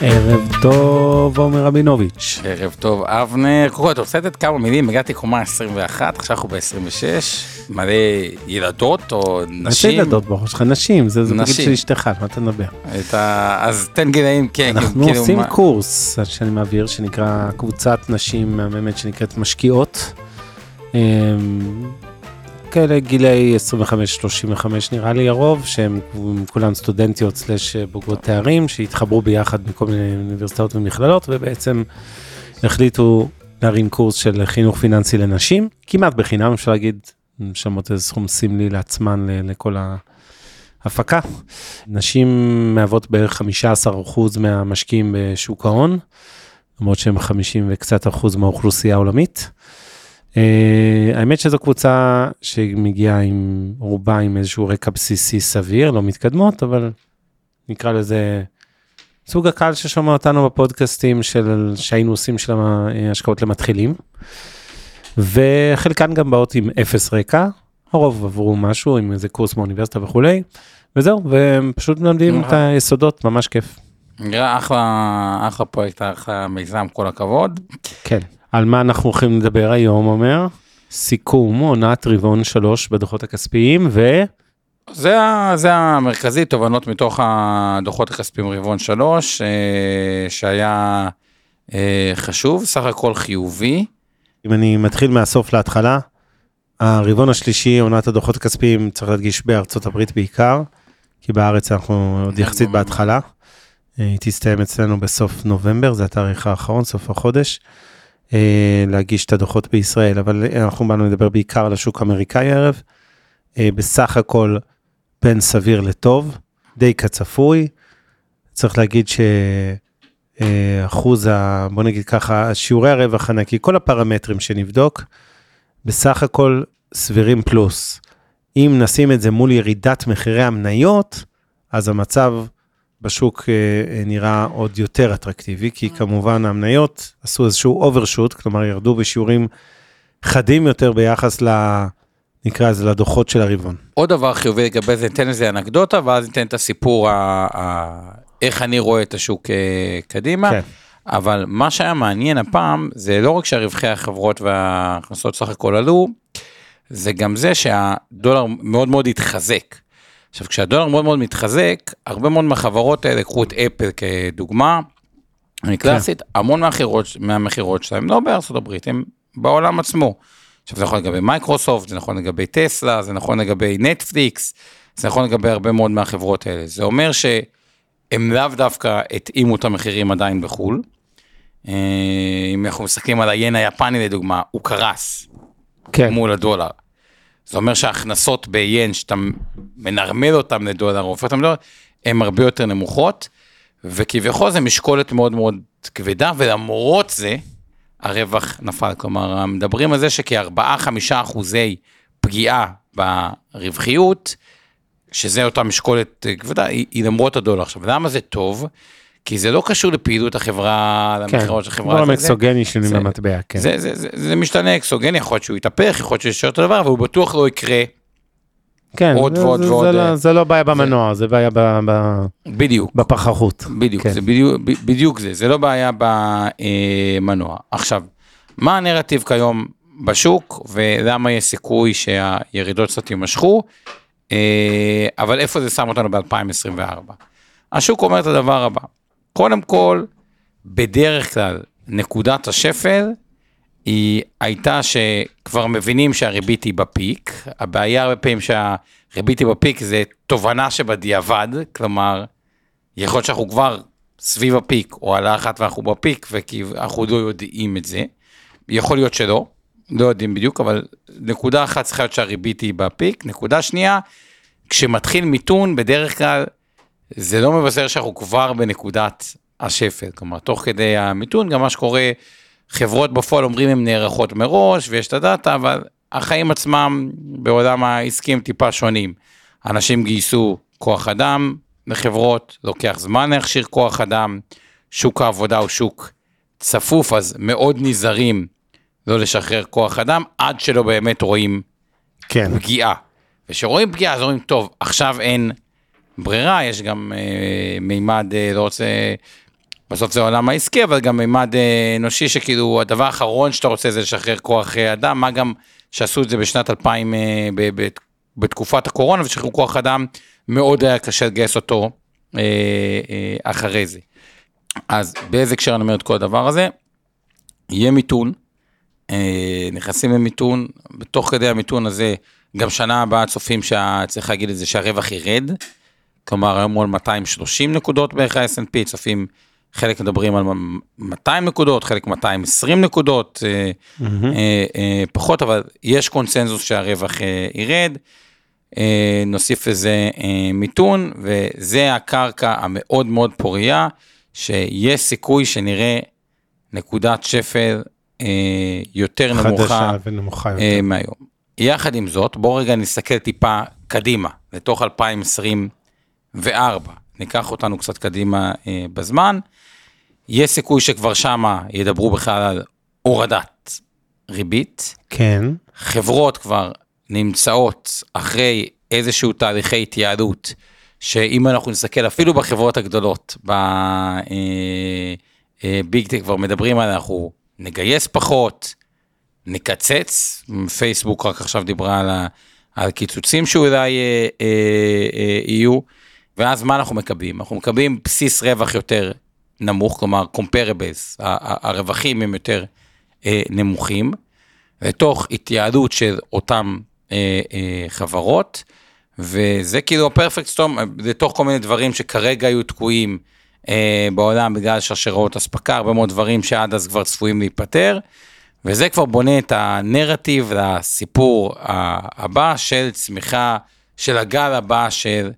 ערב טוב, עומר רבינוביץ'. ערב טוב, אבנר. קודם כל, אתה רוצה לתת כמה מילים? הגעתי קומה 21, עכשיו אנחנו ב-26, מלא ילדות או נשים. איזה ילדות בראש שלך? נשים, זה בגיל. של אשתך, מה אתה מדבר? את. אז תן גילאים, כן. אנחנו כאילו, עושים קורס שאני מעביר, שנקרא קבוצת נשים מהממת שנקראת משקיעות. כאלה גילאי 25-35 נראה לי הרוב, שהם כולן סטודנטיות סלש בוגרות תארים, שהתחברו ביחד מכל מיני אוניברסיטאות ומכללות, ובעצם החליטו להרים קורס של חינוך פיננסי לנשים, כמעט בחינם אפשר להגיד, משלמות איזה סכום סמלי לעצמן לכל ההפקה. נשים מהוות בערך 15% מהמשקיעים בשוק ההון, למרות שהם 50 וקצת אחוז מהאוכלוסייה העולמית. Uh, האמת שזו קבוצה שמגיעה עם רובה עם איזשהו רקע בסיסי סביר, לא מתקדמות, אבל נקרא לזה סוג הקהל ששומע אותנו בפודקאסטים של שהיינו עושים של השקעות למתחילים. וחלקן גם באות עם אפס רקע, הרוב עברו משהו עם איזה קורס באוניברסיטה וכולי, וזהו, והם פשוט מלמדים את היסודות, ממש כיף. נראה אחלה, אחלה פרויקט, אחלה מיזם, כל הכבוד. כן. על מה אנחנו הולכים לדבר היום, אומר? סיכום עונת רבעון שלוש בדוחות הכספיים, ו... זה, זה המרכזי, תובנות מתוך הדוחות הכספיים רבעון שלוש, אה, שהיה אה, חשוב, סך הכל חיובי. אם אני מתחיל מהסוף להתחלה, הרבעון השלישי, עונת הדוחות הכספיים, צריך להדגיש בארצות הברית בעיקר, כי בארץ אנחנו עוד יחסית בהתחלה. אה, היא תסתיים אצלנו בסוף נובמבר, זה התאריך האחרון, סוף החודש, להגיש את הדוחות בישראל, אבל אנחנו באנו לדבר בעיקר על השוק האמריקאי הערב. אה, בסך הכל בין סביר לטוב, די כצפוי. צריך להגיד שאחוז ה... בוא נגיד ככה, שיעורי הרווח הנקי, כל הפרמטרים שנבדוק, בסך הכל סבירים פלוס. אם נשים את זה מול ירידת מחירי המניות, אז המצב בשוק אה, אה, נראה עוד יותר אטרקטיבי, כי כמובן המניות עשו איזשהו אוברשוט, כלומר ירדו בשיעורים חדים יותר ביחס ל... נקרא לזה לדוחות של הרבעון. עוד דבר חיובי לגבי זה, ניתן לזה אנקדוטה, ואז ניתן את הסיפור, ה, ה, איך אני רואה את השוק אה, קדימה. כן. אבל מה שהיה מעניין הפעם, זה לא רק שהרווחי החברות וההכנסות סך הכל עלו, זה גם זה שהדולר מאוד מאוד התחזק. עכשיו, כשהדולר מאוד מאוד מתחזק, הרבה מאוד מהחברות האלה, קחו את אפל כדוגמה, אני קלאסית, המון מהמכירות, מהמכירות שלהם לא בארצות הברית, הם בעולם עצמו. עכשיו, זה נכון לגבי מייקרוסופט, זה נכון לגבי טסלה, זה נכון לגבי נטפליקס, זה נכון לגבי הרבה מאוד מהחברות האלה. זה אומר שהם לאו דווקא התאימו את המחירים עדיין בחו"ל. אה, אם אנחנו מסתכלים על הין היפני לדוגמה, הוא קרס כן. מול הדולר. זה אומר שההכנסות ביין, שאתה מנרמל אותם לדולר, הופך אותם לדולר, הן הרבה יותר נמוכות, וכביכול זה משקולת מאוד מאוד כבדה, ולמרות זה, הרווח נפל. כלומר, מדברים על זה שכ-4-5 אחוזי פגיעה ברווחיות, שזה אותה משקולת כבדה, היא, היא למרות הדולר. עכשיו, למה זה טוב? כי זה לא קשור לפעילות החברה, כן, למכירות של החברה. דברים זה- אקסוגני שונים זה- במטבע, כן. זה, זה, זה, זה משתנה אקסוגני, יכול להיות שהוא יתהפך, יכול להיות שהוא יישאר אותו דבר, והוא בטוח לא יקרה כן, עוד זה- ועוד זה- ועוד, זה אה, לא- זה לא בעיה במנוע, זה בעיה ב- ב- בדיוק. בפחחות. בדיוק, כן. זה בדיוק, ב- בדיוק זה, זה לא בעיה במנוע. עכשיו, מה הנרטיב כיום בשוק, ולמה יש סיכוי שהירידות קצת יימשכו, אה, אבל איפה זה שם אותנו ב-2024? השוק אומר את הדבר הבא, קודם כל, בדרך כלל, נקודת השפל היא הייתה שכבר מבינים שהריבית היא בפיק, הבעיה הרבה פעמים שהריבית היא בפיק זה תובנה שבדיעבד, כלומר, יכול להיות שאנחנו כבר סביב הפיק, או על האחת ואנחנו בפיק, ואנחנו לא יודעים את זה. יכול להיות שלא, לא יודעים בדיוק, אבל נקודה אחת צריכה להיות שהריבית היא בפיק. נקודה שנייה, כשמתחיל מיתון, בדרך כלל זה לא מבשר שאנחנו כבר בנקודת השפל. כלומר, תוך כדי המיתון, גם מה שקורה, חברות בפועל אומרים הן נערכות מראש ויש את הדאטה, אבל החיים עצמם בעולם העסקים טיפה שונים. אנשים גייסו כוח אדם לחברות, לוקח זמן להכשיר כוח אדם, שוק העבודה הוא שוק צפוף, אז מאוד נזהרים לא לשחרר כוח אדם, עד שלא באמת רואים כן. פגיעה. וכשרואים פגיעה אז אומרים, טוב, עכשיו אין ברירה, יש גם אה, מימד, אה, לא רוצה, בסוף זה העולם העסקי, אבל גם מימד אה, אנושי, שכאילו הדבר האחרון שאתה רוצה זה לשחרר כוח אה, אדם, מה גם שעשו את זה בשנת 2000, אה, ב, ב, בתקופת הקורונה, ושחררו כוח אדם, מאוד היה קשה לגייס אותו אה, אה, אחרי זה. אז באיזה הקשר אני אומר את כל הדבר הזה? יהיה מיתון, אה, נכנסים למיתון, בתוך כדי המיתון הזה, גם שנה הבאה צופים שצריך להגיד את זה שהרווח ירד, כלומר היום הוא על 230 נקודות בערך ה-S&P, צופים, חלק מדברים על 200 נקודות, חלק 220 נקודות, אה, פחות, אבל יש קונצנזוס שהרווח ירד. נוסיף לזה מיתון, וזה הקרקע המאוד מאוד פורייה, שיש סיכוי שנראה נקודת שפל יותר נמוכה ונמוכה יותר. מהיום. יחד עם זאת, בואו רגע נסתכל טיפה קדימה, לתוך 2024. ניקח אותנו קצת קדימה אה, בזמן. יש סיכוי שכבר שמה ידברו בכלל על הורדת ריבית. כן, חברות כבר נמצאות אחרי איזשהו תהליכי התייעלות, שאם אנחנו נסתכל אפילו בחברות הגדולות, בביג טק כבר מדברים על אנחנו נגייס פחות, נקצץ, פייסבוק רק עכשיו דיברה על, ה, על קיצוצים שאולי אה, אה, אה, יהיו, ואז מה אנחנו מקבלים? אנחנו מקבלים בסיס רווח יותר נמוך, כלומר ה- הרווחים הם יותר אה, נמוכים, לתוך התייעלות של אותם אה, אה, חברות, וזה כאילו הפרפקט סטום, לתוך כל מיני דברים שכרגע היו תקועים אה, בעולם בגלל שרשראות אספקה, הרבה מאוד דברים שעד אז כבר צפויים להיפטר, וזה כבר בונה את הנרטיב לסיפור הבא של צמיחה, של הגל הבא של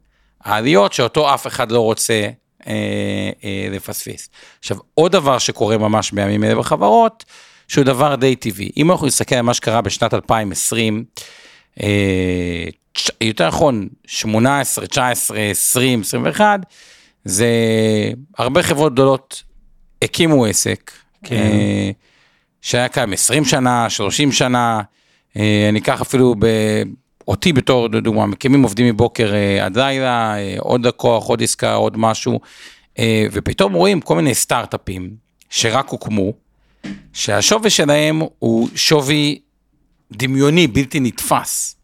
העליות, שאותו אף אחד לא רוצה אה, אה, לפספס. עכשיו, עוד דבר שקורה ממש בימים אלה בחברות, שהוא דבר די טבעי. אם אנחנו נסתכל על מה שקרה בשנת 2020, אה, יותר נכון, 18, 19, 20, 21, זה הרבה חברות גדולות הקימו עסק, כן. אה, שהיה קיים 20 שנה, 30 שנה, אה, אני אקח אפילו ב... אותי בתור דוגמה, מקימים עובדים מבוקר אה, עד לילה, אה, עוד לקוח, עוד עסקה, עוד משהו, אה, ופתאום רואים כל מיני סטארט-אפים שרק הוקמו, שהשווי שלהם הוא שווי דמיוני, בלתי נתפס.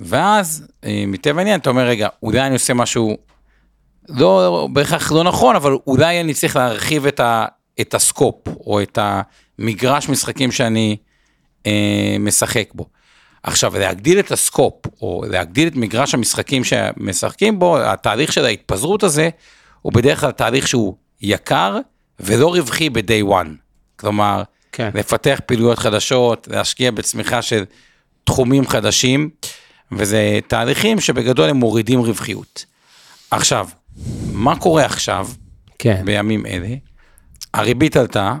ואז, מטבע העניין, אתה אומר, רגע, אולי אני עושה משהו לא בהכרח לא נכון, אבל אולי אני צריך להרחיב את, ה, את הסקופ, או את המגרש משחקים שאני אה, משחק בו. עכשיו, להגדיל את הסקופ, או להגדיל את מגרש המשחקים שמשחקים בו, התהליך של ההתפזרות הזה, הוא בדרך כלל תהליך שהוא יקר ולא רווחי ב-day one. כלומר, כן. לפתח פעילויות חדשות, להשקיע בצמיחה של תחומים חדשים, וזה תהליכים שבגדול הם מורידים רווחיות. עכשיו, מה קורה עכשיו, כן, בימים אלה? הריבית עלתה,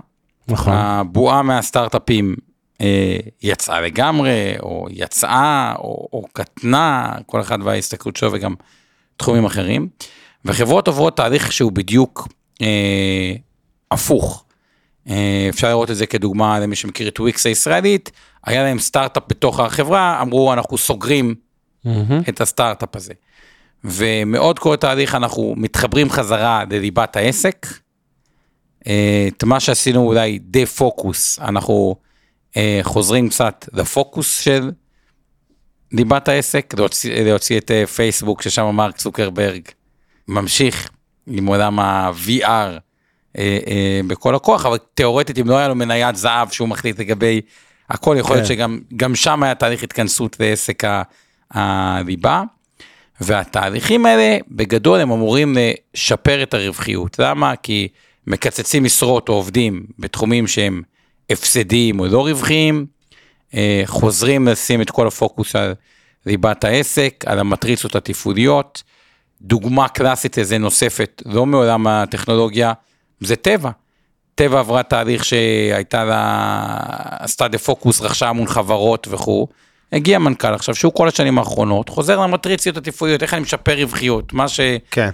נכון. הבועה מהסטארט-אפים יצאה לגמרי, או יצאה, או, או קטנה, כל אחד וההסתכלות שלו וגם תחומים אחרים, וחברות עוברות תהליך שהוא בדיוק אה, הפוך. אה, אפשר לראות את זה כדוגמה למי שמכיר את וויקס הישראלית, היה להם סטארט-אפ בתוך החברה, אמרו אנחנו סוגרים מהמם. את הסטארט-אפ הזה. ומאוד כל תהליך אנחנו מתחברים חזרה לליבת העסק. אה, את מה שעשינו אולי defocus, אנחנו אה, חוזרים קצת לפוקוס של ליבת העסק, להוציא, להוציא את אה, פייסבוק, ששם מרק צוקרברג ממשיך עם עולם ה-VR אה, אה, בכל הכוח, אבל תאורטית אם לא היה לו מניית זהב שהוא מחליט לגבי הכל, יכול להיות כן. שגם גם שם היה תהליך התכנסות לעסק הליבה. והתהליכים האלה בגדול הם אמורים לשפר את הרווחיות. למה? כי מקצצים משרות או עובדים בתחומים שהם הפסדיים או לא רווחיים, אה, חוזרים לשים את כל הפוקוס על ליבת העסק, על המטריצות התפעוליות. דוגמה קלאסית לזה נוספת, לא מעולם הטכנולוגיה, זה טבע. טבע עברה תהליך שהייתה לה, עשתה דה פוקוס, רכשה המון חברות וכו'. הגיע מנכ"ל עכשיו, שהוא כל השנים האחרונות, חוזר למטריציות התפעוליות, איך אני משפר רווחיות, מה שלא כן.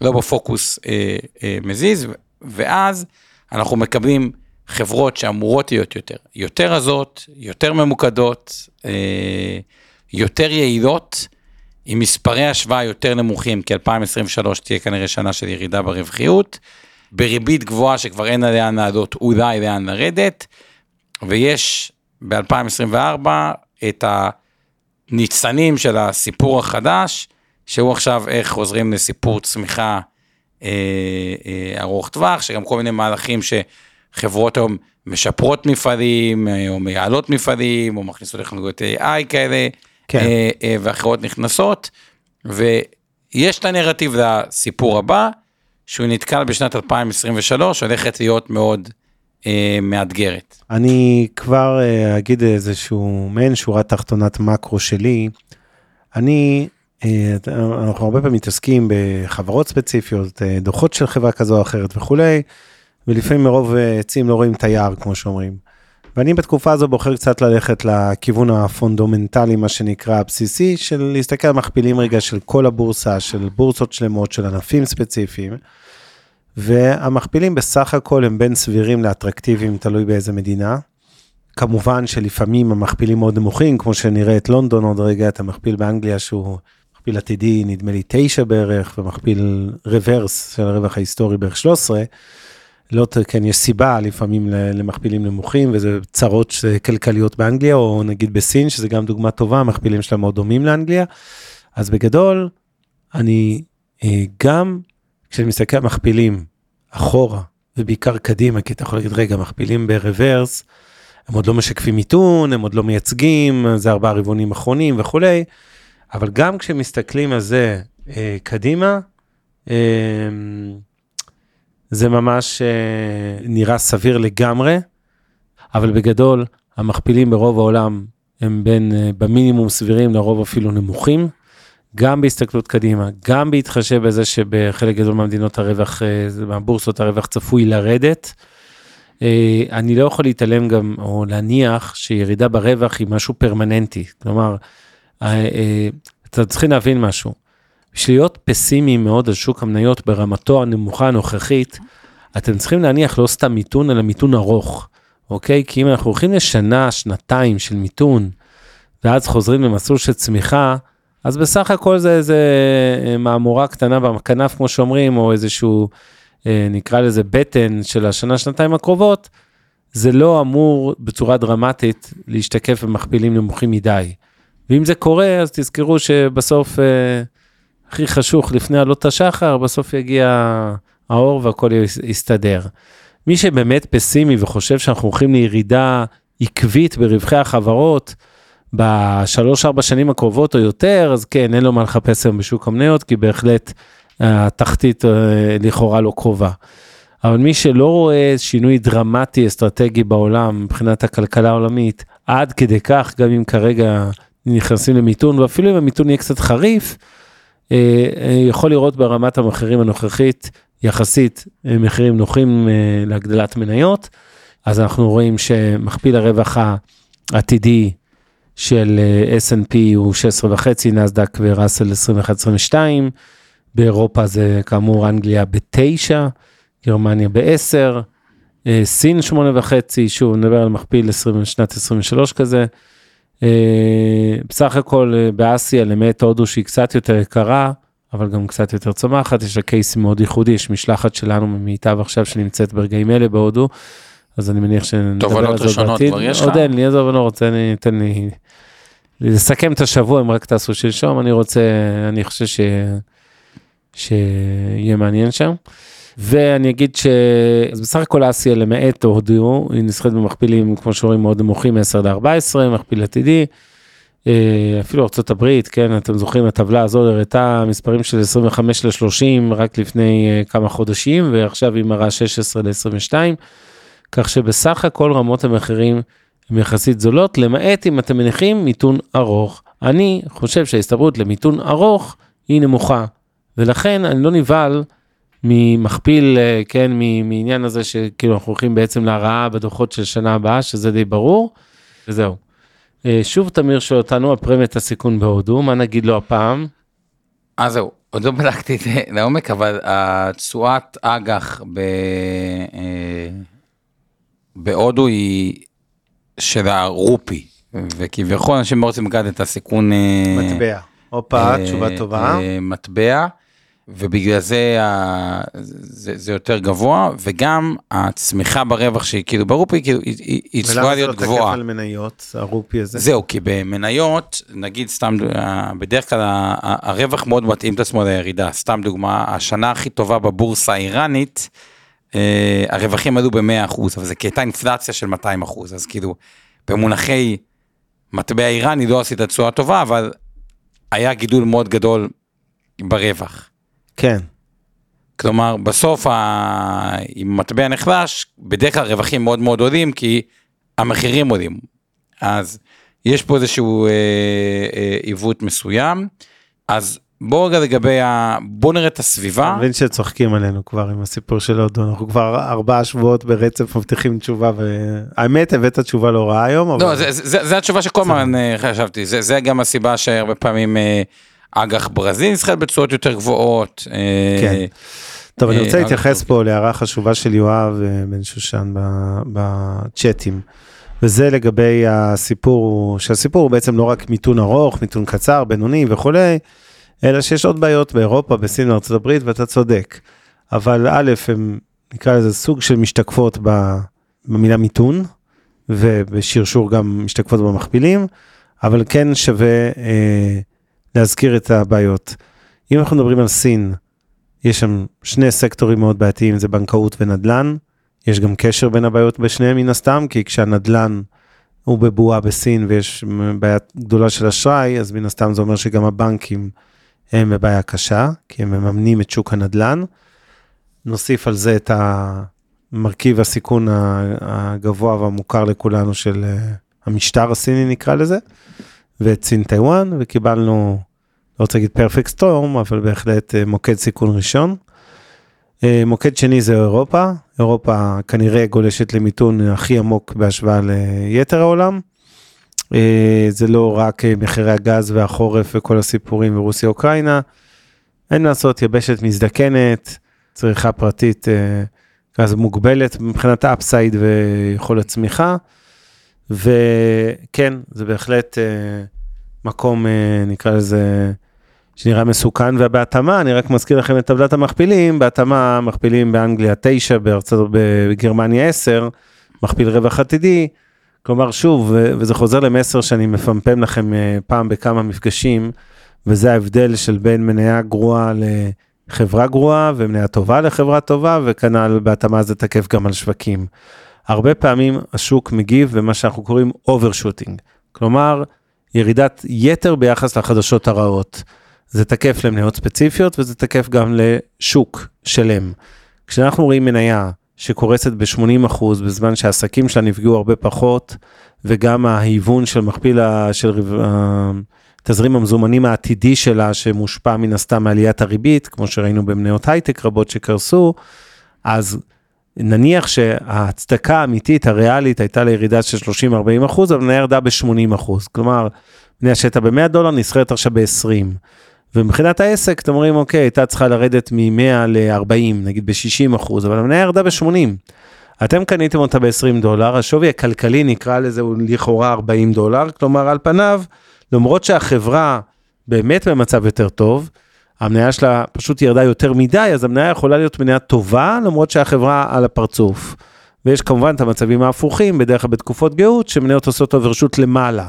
בפוקוס אה, אה, מזיז, ואז אנחנו מקבלים חברות שאמורות להיות יותר, יותר רזות, יותר ממוקדות, אה, יותר יעילות, עם מספרי השוואה יותר נמוכים, כי 2023 תהיה כנראה שנה של ירידה ברווחיות, בריבית גבוהה שכבר אין עליה נעדות, אולי לאן לרדת, ויש ב-2024 את הניצנים של הסיפור החדש, שהוא עכשיו איך חוזרים לסיפור צמיחה אה, אה, ארוך טווח, שגם כל מיני מהלכים שחברות היום משפרות מפעלים, אה, או מייעלות מפעלים, או מכניסות טכנולוגיות AI כאלה, כן. אה, אה, ואחרות נכנסות, ויש את הנרטיב לסיפור הבא, שהוא נתקל בשנת 2023, הולכת להיות מאוד אה, מאתגרת. אני כבר אה, אגיד איזשהו מעין שורה תחתונת מקרו שלי. אני, אה, אנחנו הרבה פעמים מתעסקים בחברות ספציפיות, אה, דוחות של חברה כזו או אחרת וכולי, ולפעמים מרוב אה, עצים לא רואים את היער, כמו שאומרים. ואני בתקופה הזו בוחר קצת ללכת לכיוון הפונדומנטלי, מה שנקרא הבסיסי, של להסתכל על מכפילים רגע של כל הבורסה, של בורסות שלמות, של ענפים ספציפיים. והמכפילים בסך הכל הם בין סבירים לאטרקטיביים, תלוי באיזה מדינה. כמובן שלפעמים המכפילים מאוד נמוכים, כמו שנראה את לונדון עוד רגע, את המכפיל באנגליה שהוא מכפיל עתידי, נדמה לי תשע בערך, ומכפיל reverse של הרווח ההיסטורי בערך 13. לא, כן, יש סיבה לפעמים למכפילים נמוכים, וזה צרות כלכליות באנגליה, או נגיד בסין, שזה גם דוגמה טובה, המכפילים שלה מאוד דומים לאנגליה. אז בגדול, אני אה, גם, כשאני מסתכל על מכפילים אחורה, ובעיקר קדימה, כי אתה יכול להגיד, רגע, מכפילים ברוורס, הם עוד לא משקפים מיתון, הם עוד לא מייצגים, זה ארבעה רבעונים אחרונים וכולי, אבל גם כשמסתכלים על זה אה, קדימה, אה, זה ממש אה, נראה סביר לגמרי, אבל בגדול, המכפילים ברוב העולם הם בין, אה, במינימום סבירים, לרוב אפילו נמוכים. גם בהסתכלות קדימה, גם בהתחשב בזה שבחלק גדול מהמדינות הרווח, אה, מהבורסות הרווח צפוי לרדת. אני לא יכול להתעלם גם, או להניח שירידה ברווח היא משהו פרמננטי. כלומר, אתם צריכים להבין משהו. בשביל להיות פסימיים מאוד על שוק המניות ברמתו הנמוכה הנוכחית, אתם צריכים להניח לא סתם מיתון, אלא מיתון ארוך, אוקיי? כי אם אנחנו הולכים לשנה, שנתיים של מיתון, ואז חוזרים למסלול של צמיחה, אז בסך הכל זה איזה אה, מהמורה קטנה בכנף, כמו שאומרים, או איזשהו, אה, נקרא לזה בטן של השנה, שנתיים הקרובות, זה לא אמור בצורה דרמטית להשתקף במכפילים נמוכים מדי. ואם זה קורה, אז תזכרו שבסוף אה, הכי חשוך לפני עלות השחר, בסוף יגיע האור והכל יסתדר. מי שבאמת פסימי וחושב שאנחנו הולכים לירידה עקבית ברווחי החברות, בשלוש-ארבע שנים הקרובות או יותר, אז כן, אין לו מה לחפש היום בשוק המניות, כי בהחלט התחתית לכאורה לא קרובה. אבל מי שלא רואה שינוי דרמטי אסטרטגי בעולם מבחינת הכלכלה העולמית, עד כדי כך, גם אם כרגע נכנסים למיתון, ואפילו אם המיתון יהיה קצת חריף, יכול לראות ברמת המחירים הנוכחית, יחסית מחירים נוחים להגדלת מניות. אז אנחנו רואים שמכפיל הרווח העתידי של S&P הוא 16.5, נסדק וראסל 21-22, באירופה זה כאמור אנגליה ב-9, גרמניה ב-10, סין 8.5, שוב נדבר על מכפיל 20, שנת 23 כזה. בסך הכל באסיה למעט הודו שהיא קצת יותר יקרה, אבל גם קצת יותר צומחת, יש לה קייס מאוד ייחודי, יש משלחת שלנו ממיטב עכשיו שנמצאת ברגעים אלה בהודו, אז אני מניח שנדבר על זה בעתיד. כבר יש לך? עוד אין לי, עזוב, אני לא רוצה, אני אתן לי לסכם את השבוע, אם רק תעשו שלשום, אני רוצה, אני חושב ש... שיהיה מעניין שם. ואני אגיד שבסך הכל אסיה למעט הודיעו, היא נסחרת במכפילים, כמו שאומרים, מאוד נמוכים, 10 ל-14, מכפיל עתידי. אפילו ארה"ב, כן, אתם זוכרים, הטבלה הזו הראתה מספרים של 25 ל-30 רק לפני כמה חודשים, ועכשיו היא מראה 16 ל-22. כך שבסך הכל רמות המחירים הן יחסית זולות, למעט אם אתם מניחים מיתון ארוך. אני חושב שההסתברות למיתון ארוך היא נמוכה, ולכן אני לא נבהל ממכפיל, אה, כן, מעניין הזה שכאילו אנחנו הולכים בעצם להרעה בדוחות של שנה הבאה, שזה די ברור, וזהו. אה, שוב תמיר שואל אותנו על פרמיית הסיכון בהודו, מה נגיד לו הפעם? אז זהו, עוד לא בדקתי את זה לעומק, אבל התשואת אג"ח ב... אה, בהודו היא של הרופי, וכביכול אנשים מאוד רוצים לקחת את הסיכון... אה, מטבע. הופה, אה, תשובה טובה. אה, מטבע, ובגלל זה זה, זה יותר גבוה, וגם הצמיחה ברווח שהיא כאילו ברופי, כאילו, היא, היא, היא צפויה ולמה זה לא להיות תקף גבוהה. על מניות, הרופי הזה? זהו, כי במניות, נגיד סתם, אה, בדרך כלל הרווח מאוד מתאים את עצמו לירידה. סתם דוגמה, השנה הכי טובה בבורסה האיראנית, אה, הרווחים עלו ב-100%, אבל זה כי הייתה אינפלציה של 200%, אז כאילו, במונחי מטבע איראני לא עשית תשואה טובה, אבל היה גידול מאוד גדול ברווח. כן. כלומר, בסוף, ה... אם מטבע נחלש, בדרך כלל רווחים מאוד מאוד עולים, כי המחירים עולים. אז יש פה איזשהו אה, אה, עיוות מסוים. אז בואו רגע לגבי ה... בואו נראה את הסביבה. אני מבין שצוחקים עלינו כבר עם הסיפור של הודו, אנחנו כבר ארבעה שבועות ברצף מבטיחים תשובה, והאמת הבאת תשובה לא רעה היום, אבל... לא, זה, זה, זה התשובה שכל הזמן אה, חשבתי, זה, זה גם הסיבה שהרבה פעמים אה, אג"ח ברזיל נסחרת בתשואות יותר גבוהות. אה, כן. טוב, אני אה, רוצה להתייחס. פה להערה חשובה של יואב אה, בן שושן בצ'אטים. וזה לגבי הסיפור, שהסיפור הוא בעצם לא רק מיתון ארוך, מיתון קצר, בינוני וכולי, אלא שיש עוד בעיות באירופה, בסין הברית, ואתה צודק. אבל א', הם נקרא לזה סוג של משתקפות במילה מיתון, ובשרשור גם משתקפות במכפילים, אבל כן שווה אה, להזכיר את הבעיות. אם אנחנו מדברים על סין, יש שם שני סקטורים מאוד בעייתיים, זה בנקאות ונדל"ן. יש גם קשר בין הבעיות בשניהם מן הסתם, כי כשהנדל"ן הוא בבועה בסין ויש בעיה גדולה של אשראי, אז מן הסתם זה אומר שגם הבנקים הם בבעיה קשה, כי הם מממנים את שוק הנדל"ן. נוסיף על זה את המרכיב הסיכון הגבוה והמוכר לכולנו של אה, המשטר הסיני נקרא לזה, ואת סין טיוואן, וקיבלנו לא רוצה להגיד פרפקט סטורם, אבל בהחלט אה, מוקד סיכון ראשון. אה, מוקד שני זה אירופה, אירופה כנראה גולשת למיתון הכי עמוק בהשוואה ליתר העולם. אה, זה לא רק מחירי הגז והחורף וכל הסיפורים ברוסיה אוקראינה. אין מה לעשות, יבשת מזדקנת, צריכה פרטית גז מוגבלת מבחינת האפסייד ויכולת צמיחה. וכן, זה בהחלט אה, מקום, אה, נקרא לזה, שנראה מסוכן, ובהתאמה, אני רק מזכיר לכם את טבלת המכפילים, בהתאמה מכפילים באנגליה 9, בארצות, בגרמניה 10, מכפיל רווח עתידי, כלומר שוב, וזה חוזר למסר שאני מפמפם לכם אה, פעם בכמה מפגשים, וזה ההבדל של בין מניה גרועה לחברה גרועה, ומניה טובה לחברה טובה, וכנ"ל בהתאמה זה תקף גם על שווקים. הרבה פעמים השוק מגיב במה שאנחנו קוראים overshooting, כלומר ירידת יתר ביחס לחדשות הרעות. זה תקף למניות ספציפיות וזה תקף גם לשוק שלם. כשאנחנו רואים מניה שקורסת ב-80% בזמן שהעסקים שלה נפגעו הרבה פחות, וגם ההיוון של מכפיל, ה- של רב- ה- תזרים המזומנים העתידי שלה שמושפע מן הסתם מעליית הריבית, כמו שראינו במניות הייטק רבות שקרסו, אז נניח שההצדקה האמיתית הריאלית הייתה לירידה של 30-40 אחוז, אבל מניה ירדה ב-80 אחוז. כלומר, מניה שהייתה ב-100 דולר נסחרת עכשיו ב-20. ומבחינת העסק, אתם אומרים, אוקיי, הייתה צריכה לרדת מ-100 ל-40, נגיד ב-60 אחוז, אבל המניה ירדה ב-80. אתם קניתם אותה ב-20 דולר, השווי הכלכלי נקרא לזה הוא לכאורה 40 דולר, כלומר על פניו, למרות שהחברה באמת במצב יותר טוב, המניה שלה פשוט ירדה יותר מדי, אז המניה יכולה להיות מניה טובה, למרות שהחברה על הפרצוף. ויש כמובן את המצבים ההפוכים, בדרך כלל בתקופות גאות, שמניות עושות אוברשוט למעלה.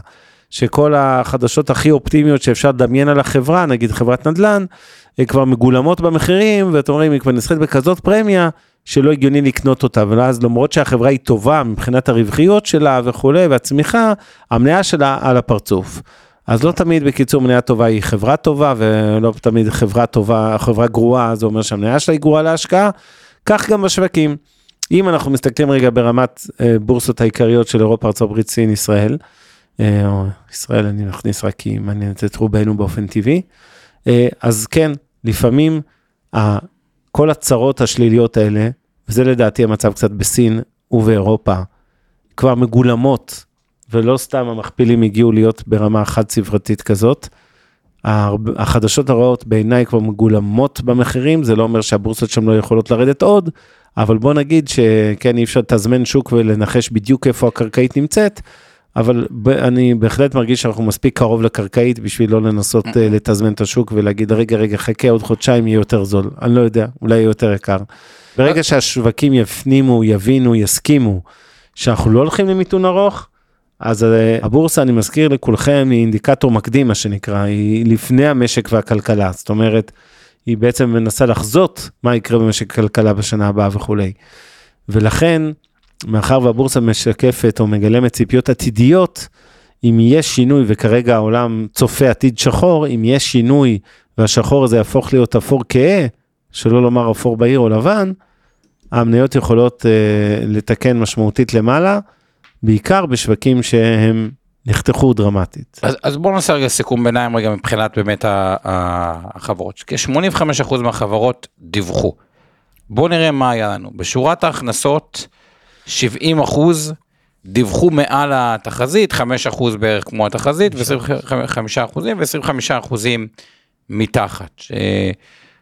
שכל החדשות הכי אופטימיות שאפשר לדמיין על החברה, נגיד חברת נדל"ן, הן כבר מגולמות במחירים, ואתם אומרים, היא כבר נסחרת בכזאת פרמיה, שלא הגיוני לקנות אותה, ואז למרות שהחברה היא טובה מבחינת הרווחיות שלה וכולי, והצמיחה, המניה שלה על הפרצוף. אז לא תמיד בקיצור מניה טובה היא חברה טובה, ולא תמיד חברה טובה, חברה גרועה, זה אומר שהמניה שלה היא גרועה להשקעה, כך גם בשווקים. אם אנחנו מסתכלים רגע ברמת אה, בורסות העיקריות של אירופה, ארה"ב, סין, ישראל, אה, או ישראל אני מכניס רק כי מעניינת את רובנו באופן טבעי, אה, אז כן, לפעמים כל הצרות השליליות האלה, וזה לדעתי המצב קצת בסין ובאירופה, כבר מגולמות, ולא סתם המכפילים הגיעו להיות ברמה חד ספרתית כזאת. החדשות הרעות בעיניי כבר מגולמות במחירים, זה לא אומר שהבורסות שם לא יכולות לרדת עוד, אבל בוא נגיד שכן, אי אפשר לתזמן שוק ולנחש בדיוק איפה הקרקעית נמצאת, אבל אני בהחלט מרגיש שאנחנו מספיק קרוב לקרקעית בשביל לא לנסות אה, לתזמן את השוק ולהגיד, רגע, רגע, חכה עוד חודשיים יהיה יותר זול. אני לא יודע, אולי יהיה יותר יקר. ברגע שהשווקים יפנימו, יבינו, יסכימו שאנחנו לא הולכים למיתון ארוך, אז אה, הבורסה, אני מזכיר לכולכם, היא אינדיקטור מקדים, מה שנקרא, היא לפני המשק והכלכלה. זאת אומרת, היא בעצם מנסה לחזות מה יקרה במשק הכלכלה בשנה הבאה וכולי. ולכן, מאחר והבורסה משקפת או מגלמת ציפיות עתידיות, אם יש שינוי, וכרגע העולם צופה עתיד שחור, אם יש שינוי והשחור הזה יהפוך להיות אפור כהה, שלא לומר אפור בהיר או לבן, המניות יכולות אה, לתקן משמעותית למעלה, בעיקר בשווקים שהם נחתכו דרמטית. אז, אז בואו נעשה רגע סיכום ביניים רגע מבחינת באמת החברות. כ-85% מהחברות דיווחו. בואו נראה מה היה לנו. בשורת ההכנסות, 70 אחוז דיווחו מעל התחזית, 5 אחוז בערך כמו התחזית, ו-25 אחוזים, ו-25 אחוזים מתחת.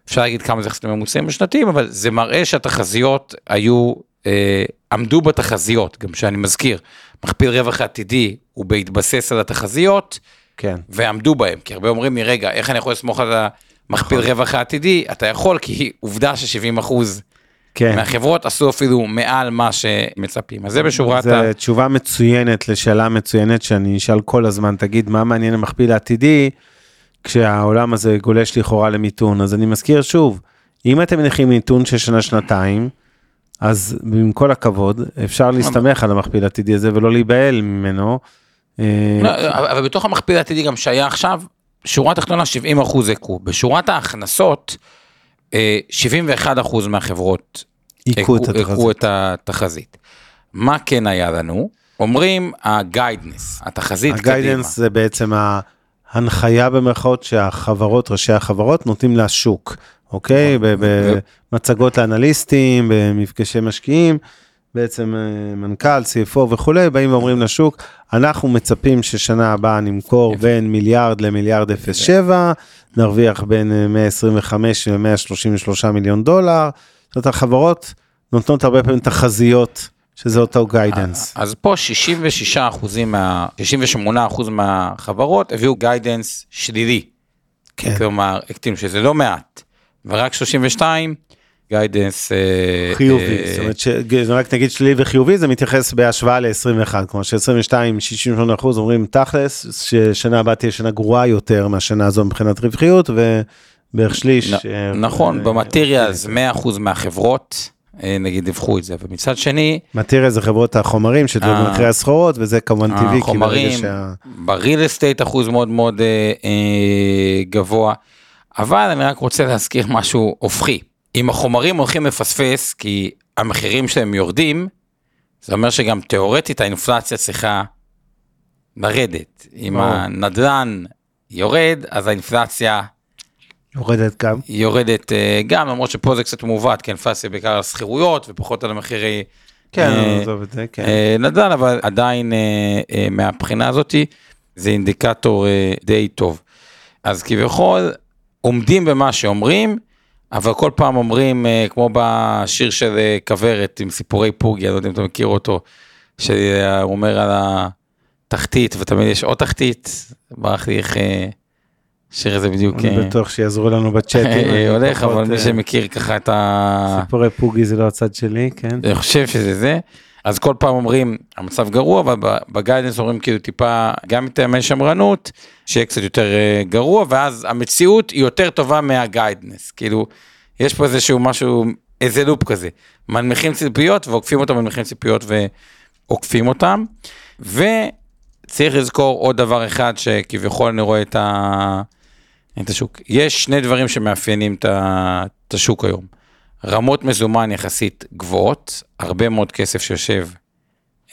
אפשר להגיד כמה זה יחסית ממוצעים בשנתיים, אבל זה מראה שהתחזיות היו, אה, עמדו בתחזיות, גם שאני מזכיר, מכפיל רווח עתידי הוא בהתבסס על התחזיות, כן. ועמדו בהם, כי הרבה אומרים לי, רגע, איך אני יכול לסמוך על המכפיל נכון. רווח העתידי? אתה יכול, כי עובדה ש-70 אחוז כן. מהחברות עשו אפילו מעל מה שמצפים. אז זה בשורת ה... זו תשובה מצוינת לשאלה מצוינת שאני אשאל כל הזמן, תגיד, מה מעניין המכפיל העתידי? כשהעולם הזה גולש לכאורה למיתון. אז אני מזכיר שוב, אם אתם מניחים מיתון של שנה-שנתיים, אז עם כל הכבוד, אפשר להסתמך על המכפיל העתידי הזה ולא להיבהל ממנו. לא, אבל בתוך המכפיל העתידי גם שהיה עכשיו, שורה תחתונה 70 אחוז הכו. בשורת ההכנסות, 71 אה, אחוז מהחברות הכו את התחזית. מה כן היה לנו? אומרים הגיידנס, התחזית קדימה. הגיידנס זה בעצם ה... הנחיה במרכאות שהחברות, ראשי החברות, נותנים לשוק, אוקיי? נכון. במצגות לאנליסטים, במפגשי משקיעים, בעצם אה, מנכ"ל, CFO וכולי, באים ואומרים לשוק, אנחנו מצפים ששנה הבאה נמכור בין מיליארד למיליארד 07, נרוויח בין 125 אה, ל-133 מיליון דולר. זאת אומרת, החברות נותנות הרבה פעמים תחזיות שזה אותו guidance. אז פה 66 אחוזים, מה, 68 אחוז מהחברות הביאו guidance שלילי. כן. כלומר, שזה לא מעט, ורק 32 guidance אה, חיובי, אה, זאת אומרת, ש... רק נגיד שלילי וחיובי זה מתייחס בהשוואה ל-21, כלומר ש-22, 68 אחוז אומרים תכלס, ששנה הבאה תהיה שנה גרועה יותר מהשנה הזו מבחינת רווחיות, ובערך שליש. אה, נכון, ב materials 100 אחוז מהחברות. נגיד דיווחו את זה, ומצד שני... מטריה זה חברות החומרים שתלוי במחירי הסחורות, וזה כמובן טבעי, כי ברגע שה... בריל אסטייט אחוז מאוד מאוד גבוה, אבל אני רק רוצה להזכיר משהו הופכי. אם החומרים הולכים לפספס, כי המחירים שלהם יורדים, זה אומר שגם תיאורטית האינפלציה צריכה לרדת. אם הנדל"ן יורד, אז האינפלציה יורדת גם. יורדת אה, גם, למרות שפה זה קצת מעוות, כי אינפלציה בעיקר על שכירויות ופחות על המחירי כן, עזוב את זה, כן. אה, נדל"ן, אבל עדיין אה, מהבחינה הזאתי זה אינדיקטור די טוב. אז כביכול עומדים במה שאומרים, אבל כל פעם אומרים, כמו בשיר של כוורת עם סיפורי פוגי, אני לא יודע אם אתה מכיר אותו, שהוא אומר על התחתית, ותמיד יש עוד תחתית, ברח לי איך... השיר הזה בדיוק... אני אה, בטוח שיעזרו לנו בצ'אט. אה, הולך, אבל מי אה, שמכיר ככה את ה... סיפורי פוגי זה לא הצד שלי, כן. אני חושב שזה זה. אז כל פעם אומרים, המצב גרוע, אבל ב guidance אומרים כאילו טיפה, גם מטעמי שמרנות, שיהיה קצת יותר גרוע, ואז המציאות היא יותר טובה מה guidance. כאילו, יש פה איזשהו משהו, איזה לופ כזה. מנמיכים ציפיות ועוקפים אותם, מנמיכים ציפיות ועוקפים אותם. וצריך לזכור עוד דבר אחד, שכביכול אני רואה את ה... את השוק. יש שני דברים שמאפיינים את השוק היום. רמות מזומן יחסית גבוהות, הרבה מאוד כסף שיושב